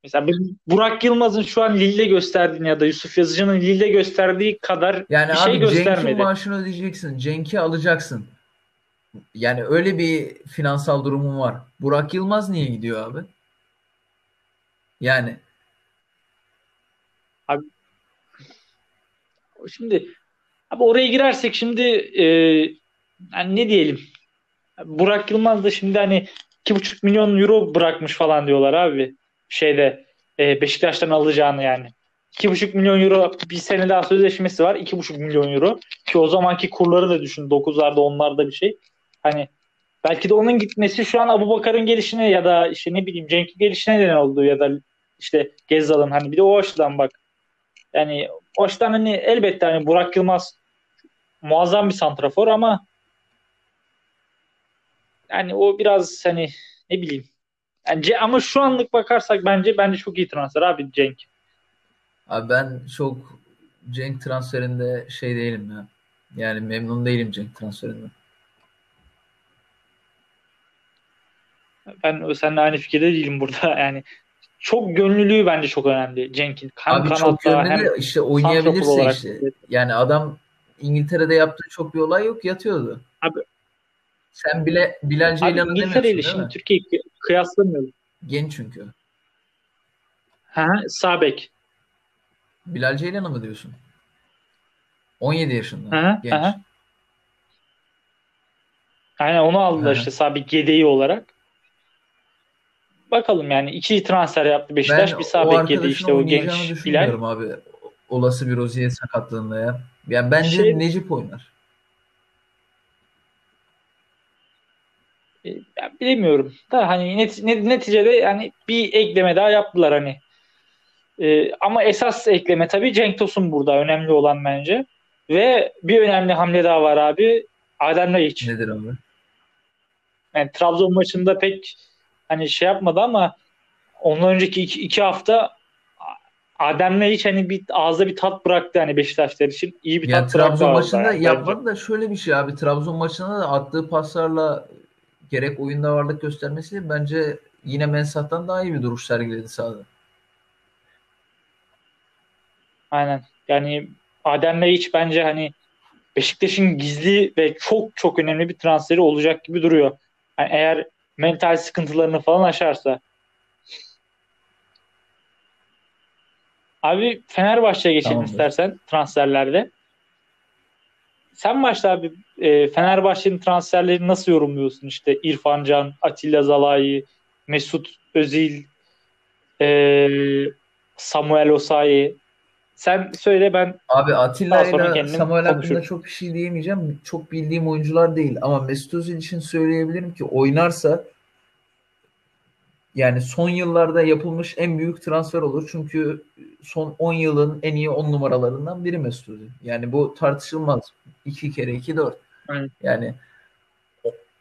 Mesela Burak Yılmaz'ın şu an Lille gösterdiğini ya da Yusuf Yazıcı'nın Lille gösterdiği kadar Yani bir şey abi Cenk'in göstermedi. maaşını ödeyeceksin. Cenk'i alacaksın. Yani öyle bir finansal durumun var. Burak Yılmaz niye gidiyor abi? Yani Şimdi abi oraya girersek şimdi e, yani ne diyelim Burak Yılmaz da şimdi hani 2,5 milyon euro bırakmış falan diyorlar abi şeyde e, Beşiktaş'tan alacağını yani. 2,5 milyon euro bir sene daha sözleşmesi var. 2,5 milyon euro. Ki o zamanki kurları da düşün. 9'larda 10'larda bir şey. Hani belki de onun gitmesi şu an Abubakar'ın gelişine ya da işte ne bileyim Cenk'in gelişine neden oldu ya da işte Gezzal'ın hani bir de o açıdan bak. Yani o açıdan hani elbette hani Burak Yılmaz muazzam bir santrafor ama yani o biraz hani ne bileyim. Yani Ce- ama şu anlık bakarsak bence bence çok iyi transfer abi Cenk. abi ben çok Cenk transferinde şey değilim ya. Yani memnun değilim Cenk transferinden. Ben seninle aynı fikirde değilim burada. [laughs] Yani çok gönüllülüğü bence çok önemli Cenk'in. Hem Abi çok de işte oynayabilirse işte. Yani adam İngiltere'de yaptığı çok bir olay yok yatıyordu. Abi- Sen bile Bilal Ceylan'ı demiyorsun değil şimdi mi? Türkiye'yi kı- kıyaslamıyorum. Genç çünkü. Ha, Sabek. Bilal Ceylan'ı mı diyorsun? 17 yaşında. Hı, Genç. hı. Aynen onu aldılar hı. işte Sabek yedeği olarak. Bakalım yani iki transfer yaptı Beşiktaş. Ben bir yedi arkadaşın işte o genç Bilal. abi. Olası bir Rozier sakatlığında ya. Yani bence Şey- Necip oynar. E, bilemiyorum da hani net, neticede yani bir ekleme daha yaptılar hani. E, ama esas ekleme tabii Cenk Tosun burada önemli olan bence. Ve bir önemli hamle daha var abi. Adem Laiç. Nedir abi? Yani Trabzon maçında pek hani şey yapmadı ama ondan önceki iki, iki hafta Adem'le hiç hani bir ağızda bir tat bıraktı hani Beşiktaşlar için. iyi bir yani tat Trabzon maçında yani, yapmadı da şöyle bir şey abi. Trabzon maçında da attığı paslarla gerek oyunda varlık göstermesi bence yine Mensah'tan daha iyi bir duruş sergiledi sahada. Aynen. Yani Adem'le hiç bence hani Beşiktaş'ın gizli ve çok çok önemli bir transferi olacak gibi duruyor. Yani eğer mental sıkıntılarını falan aşarsa. Abi Fenerbahçe'ye geçelim Tamamdır. istersen transferlerde. Sen başla abi e, Fenerbahçe'nin transferlerini nasıl yorumluyorsun? İşte İrfan Can, Atilla Zalai, Mesut Özil, e, Samuel Osayi. Sen söyle ben Abi Atilla ile Samuel hakkında çok bir şey diyemeyeceğim. Çok bildiğim oyuncular değil ama Mesut Özil için söyleyebilirim ki oynarsa yani son yıllarda yapılmış en büyük transfer olur. Çünkü son 10 yılın en iyi 10 numaralarından biri Mesut Özil. Yani bu tartışılmaz. 2 kere 2 4. Evet. Yani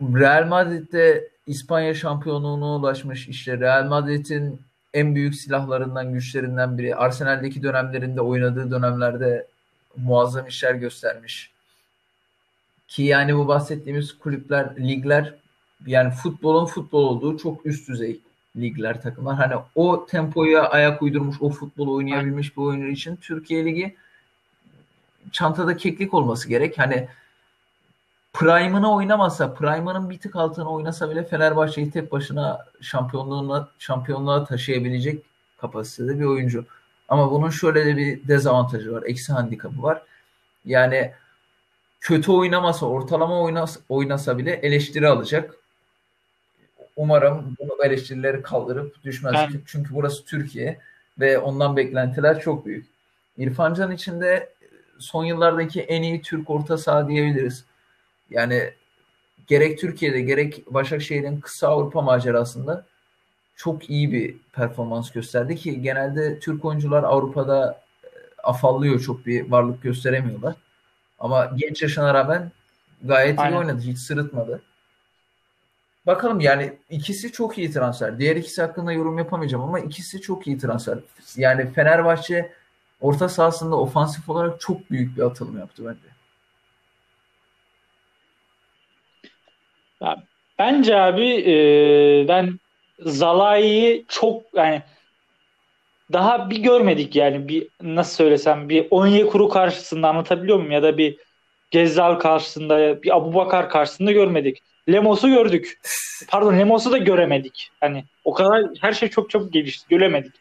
Real Madrid'de İspanya şampiyonluğuna ulaşmış. İşte Real Madrid'in en büyük silahlarından, güçlerinden biri. Arsenal'deki dönemlerinde oynadığı dönemlerde muazzam işler göstermiş. Ki yani bu bahsettiğimiz kulüpler, ligler yani futbolun futbol olduğu çok üst düzey ligler, takımlar. Hani o tempoya ayak uydurmuş, o futbol oynayabilmiş bir oyuncu için Türkiye Ligi çantada keklik olması gerek. Hani Prime'ını oynamasa, Prime'ının bir tık altına oynasa bile Fenerbahçe'yi tek başına şampiyonluğuna şampiyonluğa taşıyabilecek kapasitede bir oyuncu. Ama bunun şöyle de bir dezavantajı var. Eksi handikapı var. Yani kötü oynamasa, ortalama oynasa, oynasa bile eleştiri alacak. Umarım bu eleştirileri kaldırıp düşmez. Yani. Çünkü burası Türkiye ve ondan beklentiler çok büyük. İrfan Can için de son yıllardaki en iyi Türk orta saha diyebiliriz. Yani gerek Türkiye'de gerek Başakşehir'in kısa Avrupa macerasında çok iyi bir performans gösterdi ki genelde Türk oyuncular Avrupa'da e, afallıyor çok bir varlık gösteremiyorlar. Ama genç yaşına rağmen gayet Aynen. iyi oynadı. Hiç sırıtmadı. Bakalım yani ikisi çok iyi transfer. Diğer ikisi hakkında yorum yapamayacağım ama ikisi çok iyi transfer. Yani Fenerbahçe orta sahasında ofansif olarak çok büyük bir atılım yaptı bence. Bence abi e, ben Zalai'yi çok yani daha bir görmedik yani bir nasıl söylesem bir Onyekuru karşısında anlatabiliyor muyum ya da bir Gezzal karşısında bir Abubakar karşısında görmedik. Lemos'u gördük. Pardon Lemos'u da göremedik. Hani o kadar her şey çok çabuk gelişti. Göremedik.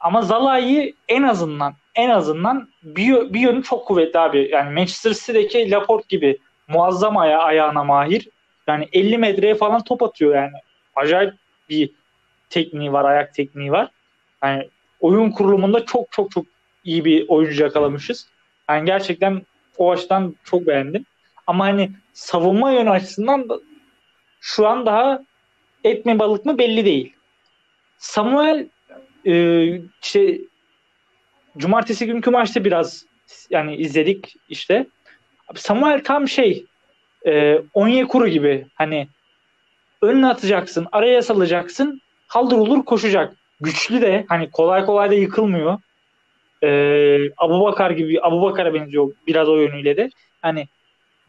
Ama Zalai'yi en azından en azından bir, bir yönü çok kuvvetli abi. Yani Manchester City'deki Laporte gibi muazzam aya ayağına mahir. Yani 50 metreye falan top atıyor yani. Acayip bir tekniği var, ayak tekniği var. Yani oyun kurulumunda çok çok çok iyi bir oyuncu yakalamışız. Yani gerçekten o açıdan çok beğendim. Ama hani savunma yönü açısından da şu an daha et mi balık mı belli değil. Samuel e, işte cumartesi günkü maçta biraz yani izledik işte. Samuel tam şey e, Onyekuru gibi hani önüne atacaksın, araya salacaksın, haldır olur koşacak. Güçlü de hani kolay kolay da yıkılmıyor. E, Abu Bakar gibi Abu Bakar'a benziyor biraz o yönüyle de. Hani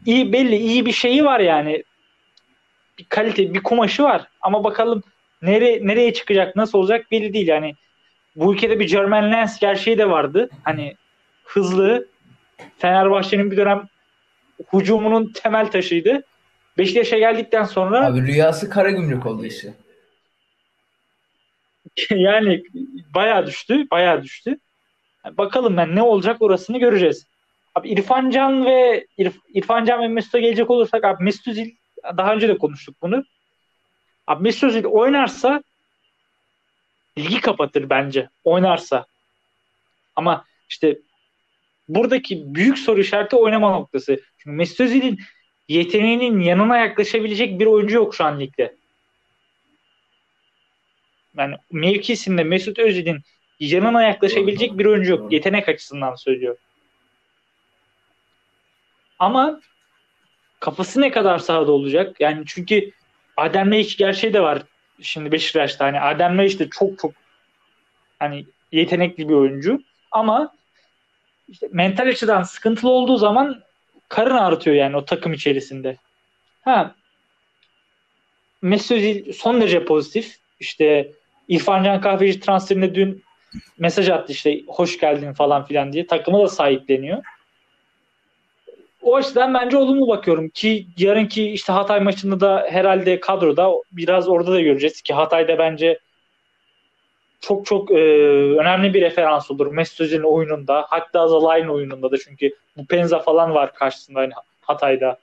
iyi belli iyi bir şeyi var yani. Bir kalite, bir kumaşı var. Ama bakalım nereye nereye çıkacak, nasıl olacak belli değil yani. Bu ülkede bir German Lens gerçeği de vardı. Hani hızlı Fenerbahçe'nin bir dönem hucumunun temel taşıydı. Beşiktaş'a geldikten sonra Abi rüyası Karagümrük oldu işte. [laughs] yani bayağı düştü, bayağı düştü. Bakalım ben ne olacak orasını göreceğiz. Abi İrfan Can ve İrf, İrfan Can ve Mesut'a gelecek olursak abi Mesut Özil daha önce de konuştuk bunu. Abi Mesut Özil oynarsa ligi kapatır bence. Oynarsa. Ama işte buradaki büyük soru işareti oynama noktası. Çünkü Mesut Özil'in yeteneğinin yanına yaklaşabilecek bir oyuncu yok şu an ligde. Yani mevkisinde Mesut Özil'in yanına yaklaşabilecek bir oyuncu yok. Yetenek açısından söylüyor. Ama kafası ne kadar sahada olacak? Yani çünkü Adem Laiç gerçeği de var şimdi Beşiktaş'ta. Hani Adem Laiç de çok çok hani yetenekli bir oyuncu. Ama işte mental açıdan sıkıntılı olduğu zaman karın ağrıtıyor yani o takım içerisinde. Ha Mesut Özil son derece pozitif. İşte İrfan Can Kahveci transferinde dün mesaj attı işte hoş geldin falan filan diye. Takımı da sahipleniyor. O açıdan bence olumlu bakıyorum ki yarınki işte Hatay maçında da herhalde kadroda biraz orada da göreceğiz ki Hatay'da bence çok çok e, önemli bir referans olur. Mesut Özil'in oyununda hatta Zalay'ın oyununda da çünkü bu Penza falan var karşısında hani Hatay'da.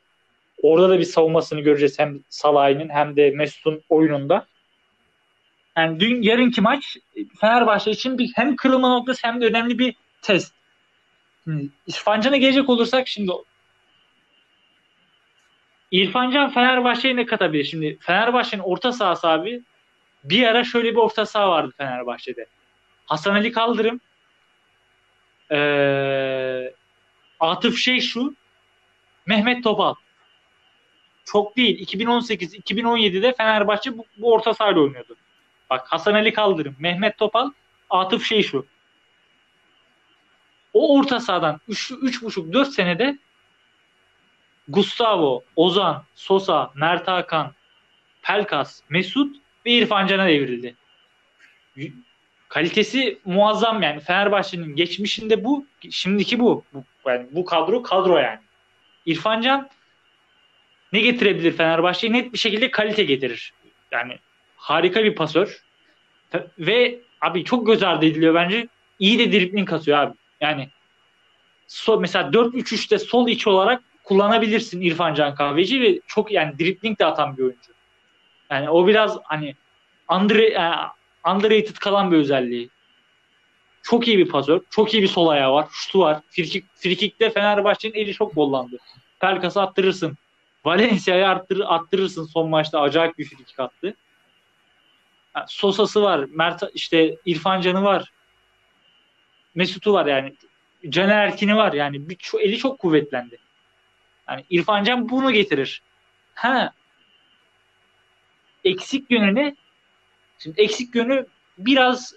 Orada da bir savunmasını göreceğiz hem Salah'ın hem de Mesut'un oyununda. Yani dün yarınki maç Fenerbahçe için bir hem kırılma noktası hem de önemli bir test. İrfan Can'a gelecek olursak şimdi İrfan Can Fenerbahçe'ye ne katabilir? Şimdi Fenerbahçe'nin orta sahası abi bir ara şöyle bir orta saha vardı Fenerbahçe'de. Hasan Ali Kaldırım ee, Atıf Şey şu Mehmet Topal çok değil. 2018-2017'de Fenerbahçe bu, bu orta sahayla oynuyordu. Bak Hasan Ali Kaldırım, Mehmet Topal, Atıf Şey şu. O orta sahadan 3,5-4 senede Gustavo, Ozan, Sosa, Mert Hakan, Pelkas, Mesut ve İrfan Can'a devrildi. Kalitesi muazzam yani. Fenerbahçe'nin geçmişinde bu, şimdiki bu. yani bu kadro kadro yani. İrfan Can ne getirebilir Fenerbahçe'ye? Net bir şekilde kalite getirir. Yani harika bir pasör. Ve abi çok göz ardı ediliyor bence. İyi de dribling kasıyor abi. Yani so, mesela 4-3-3'te sol iç olarak kullanabilirsin İrfan Can Kahveci ve çok yani dribling de atan bir oyuncu. Yani o biraz hani under, e, underrated kalan bir özelliği. Çok iyi bir pasör. Çok iyi bir sol ayağı var. Şutu var. Frikik, frikikte Fenerbahçe'nin eli çok bollandı. Pelkas'ı attırırsın. Valencia'yı arttır, attırırsın son maçta. Acayip bir frikik attı. Yani Sosa'sı var. Mert işte İrfan Can'ı var. Mesut'u var yani. Caner Erkin'i var yani. Bir, eli çok kuvvetlendi. Yani İrfan Can bunu getirir. Ha eksik yönü Şimdi eksik yönü biraz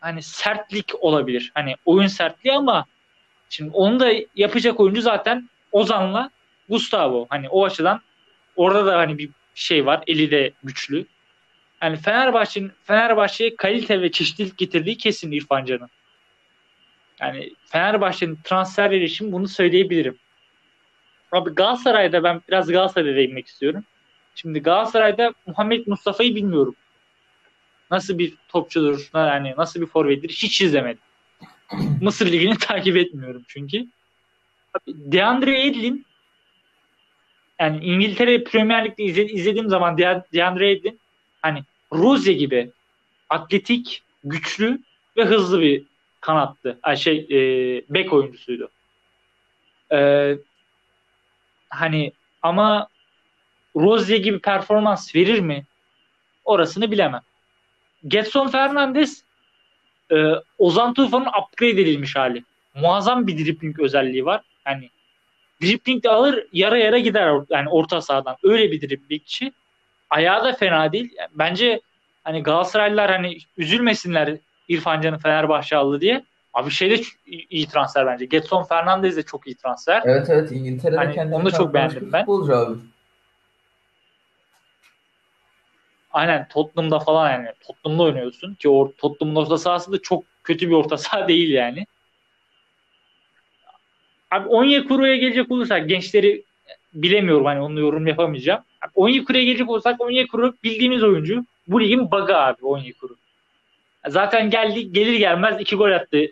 hani sertlik olabilir. Hani oyun sertliği ama şimdi onu da yapacak oyuncu zaten Ozan'la Gustavo. Hani o açıdan orada da hani bir şey var. Eli de güçlü. Yani Fenerbahçe'nin Fenerbahçe'ye kalite ve çeşitlilik getirdiği kesin İrfan Can'ın. Yani Fenerbahçe'nin transferleri için bunu söyleyebilirim. Abi Galatasaray'da ben biraz Galatasaray'a değinmek istiyorum. Şimdi Galatasaray'da Muhammed Mustafa'yı bilmiyorum. Nasıl bir topçudur, yani nasıl bir forvettir hiç izlemedim. Mısır Ligi'ni [laughs] takip etmiyorum çünkü. Deandre Edlin yani İngiltere Premier Lig'de izlediğim zaman Deandre Edlin hani Rose gibi atletik, güçlü ve hızlı bir kanattı. Ay şey e, bek oyuncusuydu. E, hani ama Rozier gibi performans verir mi? Orasını bilemem. Getson Fernandes e, Ozan Tufan'ın upgrade edilmiş hali. Muazzam bir dribbling özelliği var. Yani dribbling de alır yara yara gider yani orta sahadan. Öyle bir dribblingçi. Ayağı da fena değil. Bence hani Galatasaraylılar hani üzülmesinler İrfan Can'ı Fenerbahçe aldı diye. Abi şey de iyi transfer bence. Getson Fernandez de çok iyi transfer. Evet evet İngiltere'de hani kendini onu da çok beğendim ben. Abi. Aynen Tottenham'da falan yani Tottenham'da oynuyorsun ki o Tottenham'ın orta sahası da çok kötü bir orta saha [laughs] değil yani. Abi Onyekuru'ya gelecek olursak gençleri bilemiyorum hani onu yorum yapamayacağım. Abi Onyekuru'ya gelecek olursak Onyekuru bildiğimiz oyuncu. Bu ligin bug'ı abi Onyekuru. Zaten geldi gelir gelmez iki gol attı.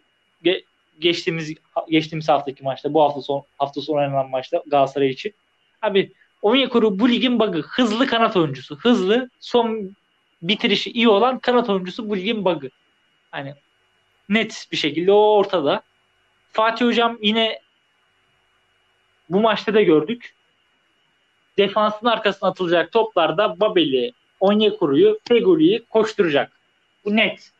Ge- geçtiğimiz geçtiğimiz haftaki maçta bu hafta son hafta sonu oynanan maçta Galatasaray için. Abi Onyekuru bu ligin bug'ı. Hızlı kanat oyuncusu. Hızlı, son bitirişi iyi olan kanat oyuncusu bu ligin bug'ı. Hani net bir şekilde o ortada. Fatih Hocam yine bu maçta da gördük. defansın arkasına atılacak toplarda Babel'i, Onyekuru'yu, Fegoli'yi koşturacak. Bu net.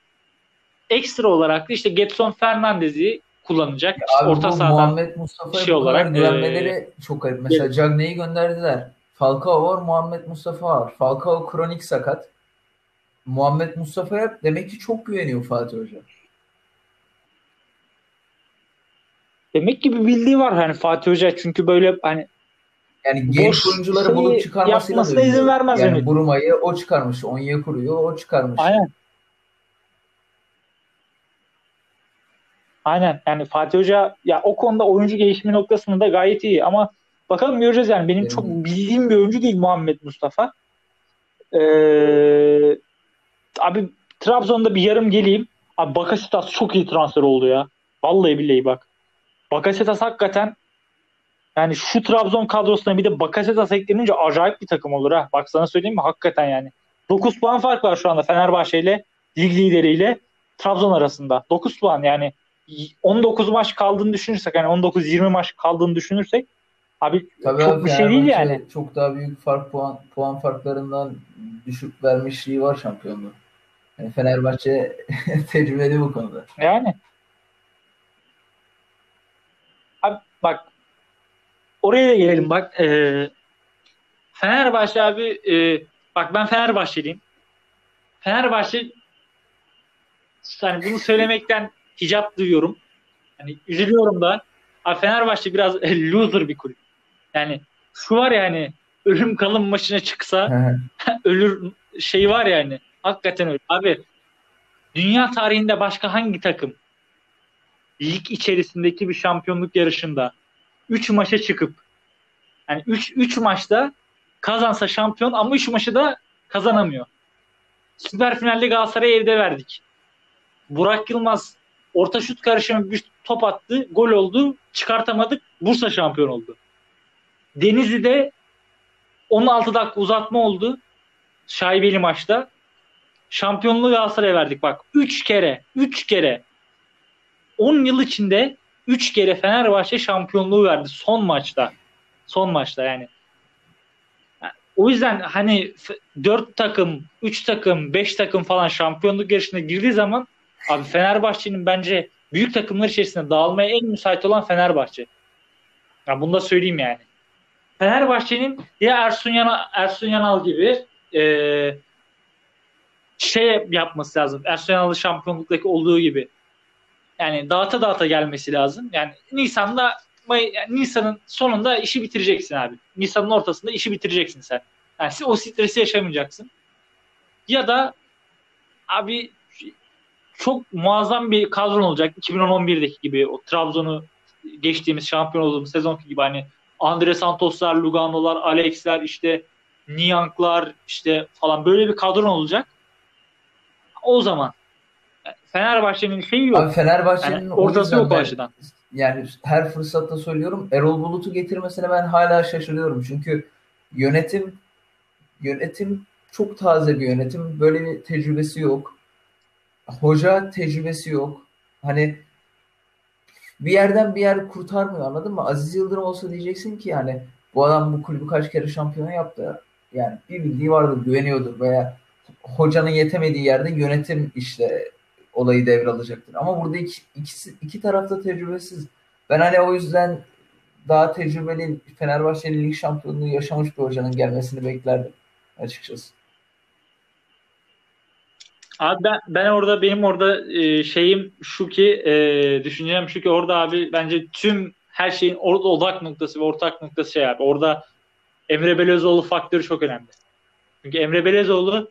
Ekstra olarak da işte Getson Fernandez'i kullanacak. Ya İşte orta sahadan Muhammed Mustafa'ya şey olarak, güvenmeleri e, çok garip. Mesela Cagney'i gönderdiler. Falcao var, Muhammed Mustafa var. Falcao kronik sakat. Muhammed Mustafa'ya demek ki çok güveniyor Fatih Hoca. demek ki bir bildiği var hani Fatih Hoca çünkü böyle hani Yani genç oyuncuları bulup çıkarmasıyla yapmasına izin vermez Yani. Buruma'yı o çıkarmış. Onyekuru'yu o çıkarmış. aynen Aynen yani Fatih Hoca ya o konuda oyuncu gelişimi noktasında da gayet iyi ama bakalım göreceğiz yani benim çok bildiğim bir oyuncu değil Muhammed Mustafa. Ee, abi Trabzon'da bir yarım geleyim. Abi Bakasetas çok iyi transfer oldu ya. Vallahi billahi bak. Bakasetas hakikaten yani şu Trabzon kadrosuna bir de Bakasetas eklenince acayip bir takım olur ha. Bak sana söyleyeyim mi? Hakikaten yani. 9 puan fark var şu anda Fenerbahçe ile lig lideriyle Trabzon arasında. 9 puan yani 19 maç kaldığını düşünürsek yani 19-20 maç kaldığını düşünürsek abi Tabii çok abi bir şey değil yani. Çok daha büyük fark puan puan farklarından düşük vermişliği var şampiyonluğu. Yani Fenerbahçe [laughs] tecrübeli bu konuda. Yani. Abi bak oraya da gelelim bak. Ee, Fenerbahçe abi e, bak ben Fenerbahçeliyim. Fenerbahçe hani bunu söylemekten hicap duyuyorum. Hani üzülüyorum da. Abi Fenerbahçe biraz loser bir kulüp. Yani şu var ya hani ölüm kalım maçına çıksa [laughs] ölür şey var yani. Hakikaten öyle. Abi dünya tarihinde başka hangi takım lig içerisindeki bir şampiyonluk yarışında 3 maça çıkıp yani 3 3 maçta kazansa şampiyon ama 3 maçı da kazanamıyor. Süper finalde Galatasaray'ı evde verdik. Burak Yılmaz orta şut karışımı bir top attı, gol oldu, çıkartamadık, Bursa şampiyon oldu. Denizli'de 16 dakika uzatma oldu. Şaibeli maçta. Şampiyonluğu Galatasaray'a verdik bak. 3 kere. 3 kere. 10 yıl içinde 3 kere Fenerbahçe şampiyonluğu verdi. Son maçta. Son maçta yani. O yüzden hani 4 takım, 3 takım, 5 takım falan şampiyonluk yarışına girdiği zaman abi Fenerbahçe'nin bence büyük takımlar içerisinde dağılmaya en müsait olan Fenerbahçe. Ya bunu da söyleyeyim yani. Fenerbahçe'nin ya Ersun Yanal, Ersun Yanal gibi e, şey yapması lazım. Ersun Yanal'ın şampiyonluktaki olduğu gibi. Yani dağıta dağıta gelmesi lazım. Yani Nisan'da May, yani Nisan'ın sonunda işi bitireceksin abi. Nisan'ın ortasında işi bitireceksin sen. Yani o stresi yaşamayacaksın. Ya da abi çok muazzam bir kadron olacak. 2011'deki gibi o Trabzon'u geçtiğimiz şampiyon olduğumuz sezonki gibi hani Andre Santoslar, Lugano'lar, Alex'ler işte Niyank'lar işte falan böyle bir kadron olacak. O zaman Fenerbahçe'nin şeyi yok. Abi Fenerbahçe'nin yani ortası yok o açıdan. Yani her fırsatta söylüyorum Erol Bulut'u getirmesine ben hala şaşırıyorum. Çünkü yönetim yönetim çok taze bir yönetim. Böyle bir tecrübesi yok. Hoca tecrübesi yok. Hani bir yerden bir yer kurtarmıyor anladın mı? Aziz Yıldırım olsa diyeceksin ki yani bu adam bu kulübü kaç kere şampiyon yaptı. Yani bir bildiği vardır, güveniyordur veya hocanın yetemediği yerde yönetim işte olayı devralacaktır. Ama burada iki, ikisi, iki tarafta tecrübesiz. Ben hani o yüzden daha tecrübeli Fenerbahçe'nin lig şampiyonluğu yaşamış bir hocanın gelmesini beklerdim açıkçası. Abi ben, ben orada benim orada e, şeyim şu ki e, düşüncem şu ki orada abi bence tüm her şeyin orada odak noktası ve ortak noktası şey abi. Orada Emre Belözoğlu faktörü çok önemli. Çünkü Emre Belözoğlu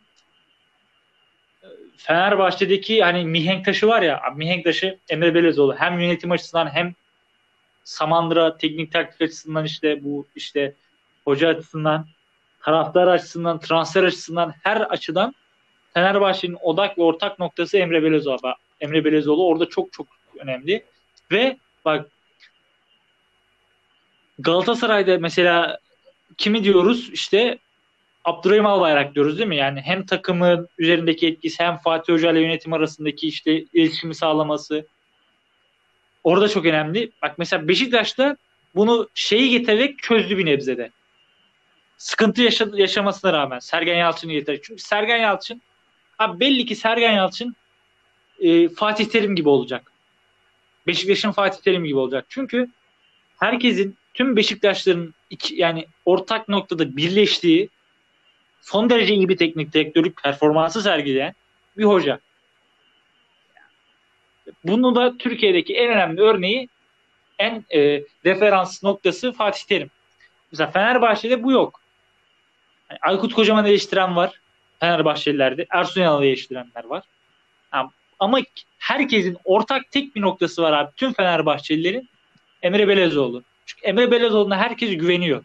Fenerbahçe'deki hani mihenk taşı var ya mihenk taşı Emre Belözoğlu hem yönetim açısından hem Samandıra teknik taktik açısından işte bu işte hoca açısından taraftar açısından transfer açısından her açıdan Fenerbahçe'nin odak ve ortak noktası Emre Belözoğlu. Emre Belözoğlu orada çok çok önemli. Ve bak Galatasaray'da mesela kimi diyoruz? İşte Abdurrahim Albayrak diyoruz değil mi? Yani hem takımın üzerindeki etkisi hem Fatih Hoca ile yönetim arasındaki işte iletişimi sağlaması orada çok önemli. Bak mesela Beşiktaş'ta bunu şeyi getirerek çözdü bir nebzede. sıkıntı yaşa- yaşamasına rağmen Sergen Yalçın'ı getirecek. Çünkü Sergen Yalçın abi belli ki Sergen Yalçın e, Fatih Terim gibi olacak. Beşiktaş'ın Fatih Terim gibi olacak. Çünkü herkesin tüm Beşiktaşların iki, yani ortak noktada birleştiği son derece iyi bir teknik direktörlük performansı sergileyen bir hoca. Bunu da Türkiye'deki en önemli örneği en e, referans noktası Fatih Terim. Mesela Fenerbahçe'de bu yok. Yani Aykut Kocaman eleştiren var. Fenerbahçelilerde. Ersun Yanal'ı eleştirenler var. Yani, ama herkesin ortak tek bir noktası var abi. Tüm Fenerbahçelilerin Emre Belezoğlu. Çünkü Emre Belezoğlu'na herkes güveniyor.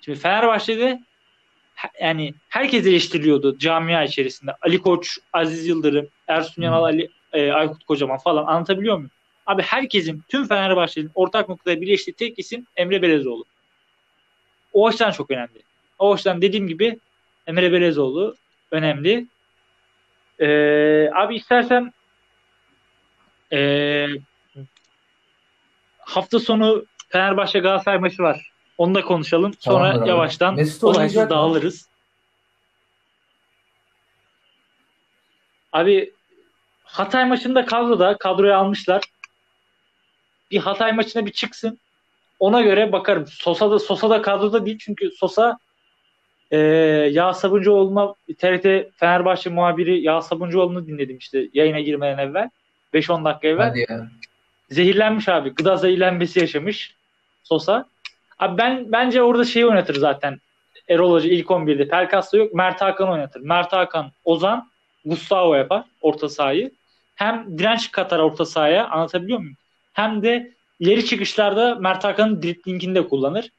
Şimdi Fenerbahçe'de yani herkes eleştiriliyordu camia içerisinde. Ali Koç, Aziz Yıldırım, Ersun Yanal, Ali, e, Aykut Kocaman falan anlatabiliyor muyum? Abi herkesin, tüm Fenerbahçe'nin ortak noktada birleştiği tek isim Emre Belezoğlu. O açıdan çok önemli. O açıdan dediğim gibi Emre Belezoğlu önemli. Ee, abi istersen ee, hafta sonu Fenerbahçe Galatasaray maçı var. Onu da konuşalım. Sonra abi. yavaştan Mesut olaysız mı? dağılırız. Abi Hatay maçında kadroda kadroya almışlar. Bir Hatay maçına bir çıksın. Ona göre bakarım. Sosa da Sosa da kadroda değil çünkü Sosa e, Yağ Sabuncuoğlu'na TRT Fenerbahçe muhabiri Yağ Sabuncuoğlu'nu dinledim işte yayına girmeden evvel. 5-10 dakika evvel. Hadi ya. Zehirlenmiş abi. Gıda zehirlenmesi yaşamış Sosa. Abi ben bence orada şeyi oynatır zaten. Erol Hoca ilk 11'de. Pelkas da yok. Mert Hakan oynatır. Mert Hakan, Ozan, Gustavo yapar orta sahayı. Hem direnç katar orta sahaya anlatabiliyor muyum? Hem de ileri çıkışlarda Mert Hakan'ın driplingini de kullanır.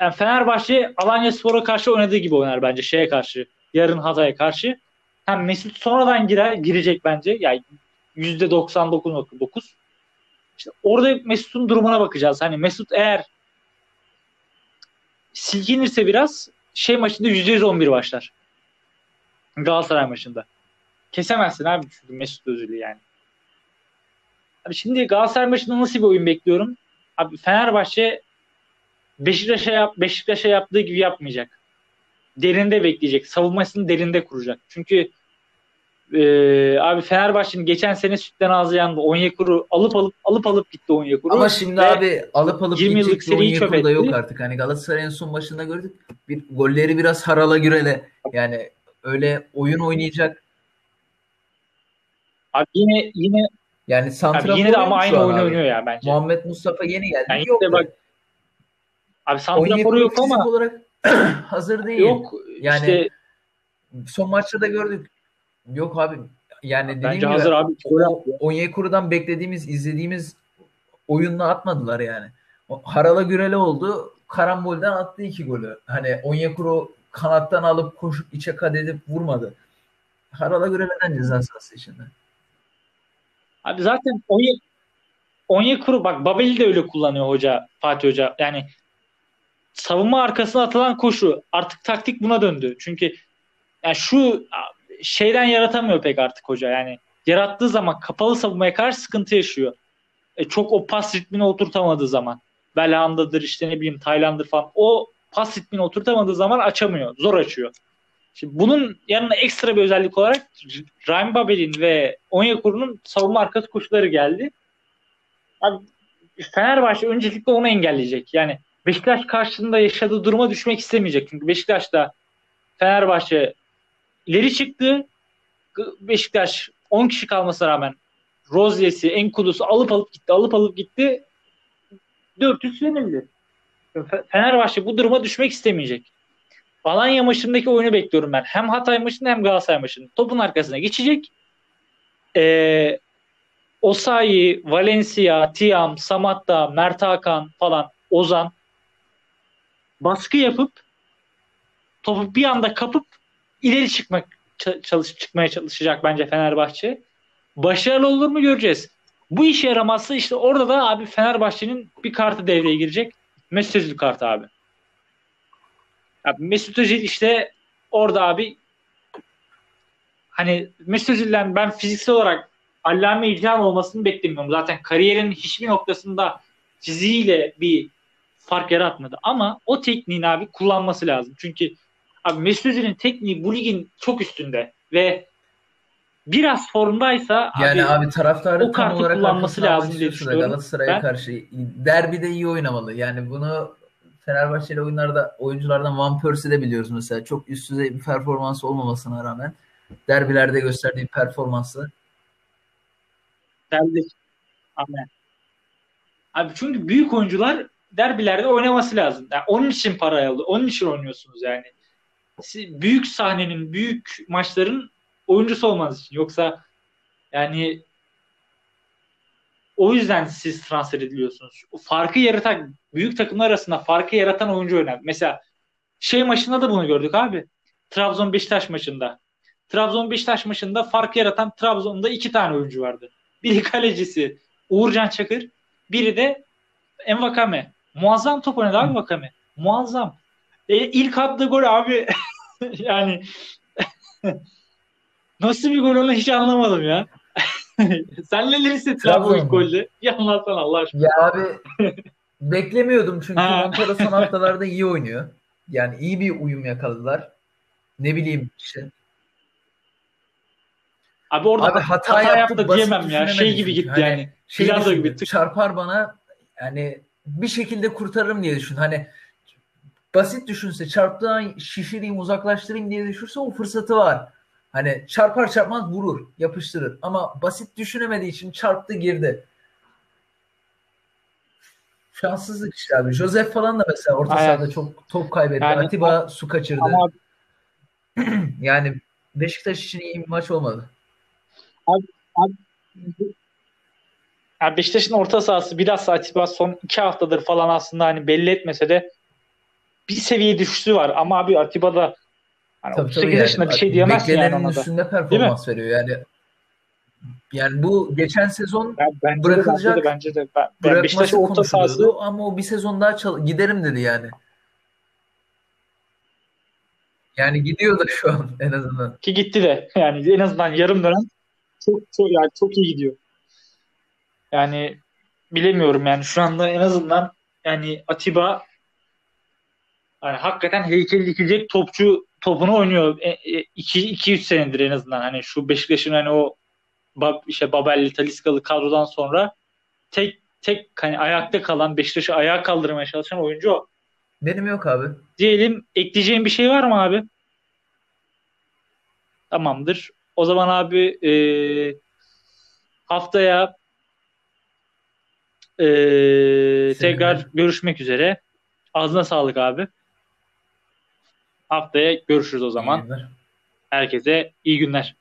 Yani Fenerbahçe Alanya Spor'a karşı oynadığı gibi oynar bence şeye karşı. Yarın Hatay'a karşı. Hem Mesut sonradan girer, girecek bence. Yani %99.9. İşte orada Mesut'un durumuna bakacağız. Hani Mesut eğer silkinirse biraz şey maçında %111 başlar. Galatasaray maçında. Kesemezsin abi çünkü Mesut Özil'i yani. Abi şimdi Galatasaray maçında nasıl bir oyun bekliyorum? Abi Fenerbahçe Beşiktaş'a yap, Beşiktaş'a yaptığı gibi yapmayacak. Derinde bekleyecek. Savunmasını derinde kuracak. Çünkü e, abi Fenerbahçe'nin geçen sene sütten ağzı yandı. Onyekuru alıp alıp alıp alıp gitti Onyekuru. Ama şimdi Ve abi alıp alıp 20 yıllık seriyi çöp da yok etti. artık. Hani Galatasaray'ın son maçında gördük. Bir golleri biraz harala gürele. Yani öyle oyun oynayacak. Abi yine yine Yani santrafor yine de ama aynı oyunu oynuyor ya bence. Muhammed Mustafa yeni geldi. Yani yok. bak abi santraforu yok ama olarak [clears throat] hazır değil. yok Yani işte son maçta da gördük. Yok abi. Yani dediğim bence gibi hazır abi. Onyekuru'dan beklediğimiz, izlediğimiz oyunla atmadılar yani. Harala gürele oldu. Karambolden attı iki golü. Hani Onyekuru kanattan alıp koşup içe kat edip vurmadı. Harala güreleden ceza sahası içinde. Abi zaten Onye Onyekuru bak Babel'i de öyle kullanıyor hoca Fatih Hoca. Yani savunma arkasına atılan koşu artık taktik buna döndü. Çünkü yani şu şeyden yaratamıyor pek artık hoca. Yani yarattığı zaman kapalı savunmaya karşı sıkıntı yaşıyor. E, çok o pas ritmini oturtamadığı zaman. Belhanda'dır işte ne bileyim Tayland'dır falan. O pas ritmini oturtamadığı zaman açamıyor. Zor açıyor. Şimdi bunun yanına ekstra bir özellik olarak Ryan Babel'in ve Onyekuru'nun savunma arkası koşuları geldi. Abi, Fenerbahçe öncelikle onu engelleyecek. Yani Beşiktaş karşısında yaşadığı duruma düşmek istemeyecek. Çünkü Beşiktaş'ta Fenerbahçe ileri çıktı. Beşiktaş 10 kişi kalmasına rağmen Rozier'si, Enkudu'su alıp alıp gitti, alıp alıp gitti. 400 yenildi. Fenerbahçe bu duruma düşmek istemeyecek. Alanya maçındaki oyunu bekliyorum ben. Hem Hatay maçında hem Galatasaray maçında. Topun arkasına geçecek. Ee, Osayi, Valencia, Tiam, Samatta, Mert Hakan falan, Ozan baskı yapıp topu bir anda kapıp ileri çıkmak çalış çıkmaya çalışacak bence Fenerbahçe. Başarılı olur mu göreceğiz. Bu işe yaramazsa işte orada da abi Fenerbahçe'nin bir kartı devreye girecek. Mesut Özil kartı abi. abi. Mesut Özil işte orada abi hani Mesut Özil'den ben fiziksel olarak allame icra olmasını beklemiyorum. Zaten kariyerin hiçbir noktasında fiziğiyle bir fark yaratmadı. Ama o tekniğini abi kullanması lazım. Çünkü abi Mesut Özil'in tekniği bu ligin çok üstünde ve biraz formdaysa yani abi, abi taraftarı o kartı olarak kullanması lazım diye düşünüyorum. Galatasaray'a ben, karşı derbide iyi oynamalı. Yani bunu Fenerbahçeli oyunlarda oyunculardan Van Persie'de biliyoruz mesela. Çok üst düzey bir performans olmamasına rağmen derbilerde gösterdiği performansı. Derbi. Amen. Abi çünkü büyük oyuncular derbilerde oynaması lazım. Yani onun için para alıyor. Onun için oynuyorsunuz yani. Siz büyük sahnenin, büyük maçların oyuncusu olmanız için. Yoksa yani o yüzden siz transfer ediliyorsunuz. Farkı yaratan, büyük takımlar arasında farkı yaratan oyuncu önemli. Mesela şey maçında da bunu gördük abi. Trabzon Beşiktaş maçında. Trabzon Beşiktaş maçında farkı yaratan Trabzon'da iki tane oyuncu vardı. Biri kalecisi Uğurcan Çakır, biri de Envakame. Muazzam top oynadı abi Vakame. Muazzam. E, ilk attığı gol abi [laughs] yani [laughs] nasıl bir gol onu hiç anlamadım ya. [laughs] Sen neler hissettin abi o ilk golde? Bir anlatsana Allah aşkına. Ya abi beklemiyordum çünkü Montero son haftalarda iyi oynuyor. Yani iyi bir uyum yakaladılar. Ne bileyim işte. Abi orada abi hata, hata yaptı da diyemem ya. Şey gibi gitti hani, yani. Şey gibi. Çarpar bana yani bir şekilde kurtarırım diye düşün. Hani basit düşünse çarptığı şişireyim uzaklaştırayım diye düşünse o fırsatı var. Hani çarpar çarpmaz vurur, yapıştırır. Ama basit düşünemediği için çarptı girdi. Şanssızlık işte abi. Joseph falan da mesela orta Aynen. sahada çok top kaybetti. Yani, Atiba su kaçırdı. Ama... [clears throat] yani Beşiktaş için iyi bir maç olmadı. Abi, abi yani Beşiktaş'ın orta sahası biraz Atiba son iki haftadır falan aslında hani belli etmese de bir seviye düşüşü var. Ama abi Atiba da hani tabii, 38 tabii yaşında yani. bir şey diyemezsin yani ona da. üstünde performans veriyor yani. Yani bu geçen sezon yani bence bırakılacak. De, bence de. Ben, ben Beşiktaş'ın orta sahası ama o bir sezon daha çal- giderim dedi yani. Yani gidiyor da şu an en azından. Ki gitti de. Yani en azından yarım dönem çok çok yani çok iyi gidiyor. Yani bilemiyorum yani şu anda en azından yani Atiba yani hakikaten heykel dikecek topçu topunu oynuyor. 2-3 e, senedir en azından hani şu Beşiktaş'ın hani o işte Babelli, Taliskalı kadrodan sonra tek tek hani ayakta kalan Beşiktaş'ı ayağa kaldırmaya çalışan oyuncu o. Benim yok abi. Diyelim ekleyeceğim bir şey var mı abi? Tamamdır. O zaman abi e, haftaya ee, tekrar görüşmek üzere. Ağzına sağlık abi. Haftaya görüşürüz o zaman. Herkese iyi günler.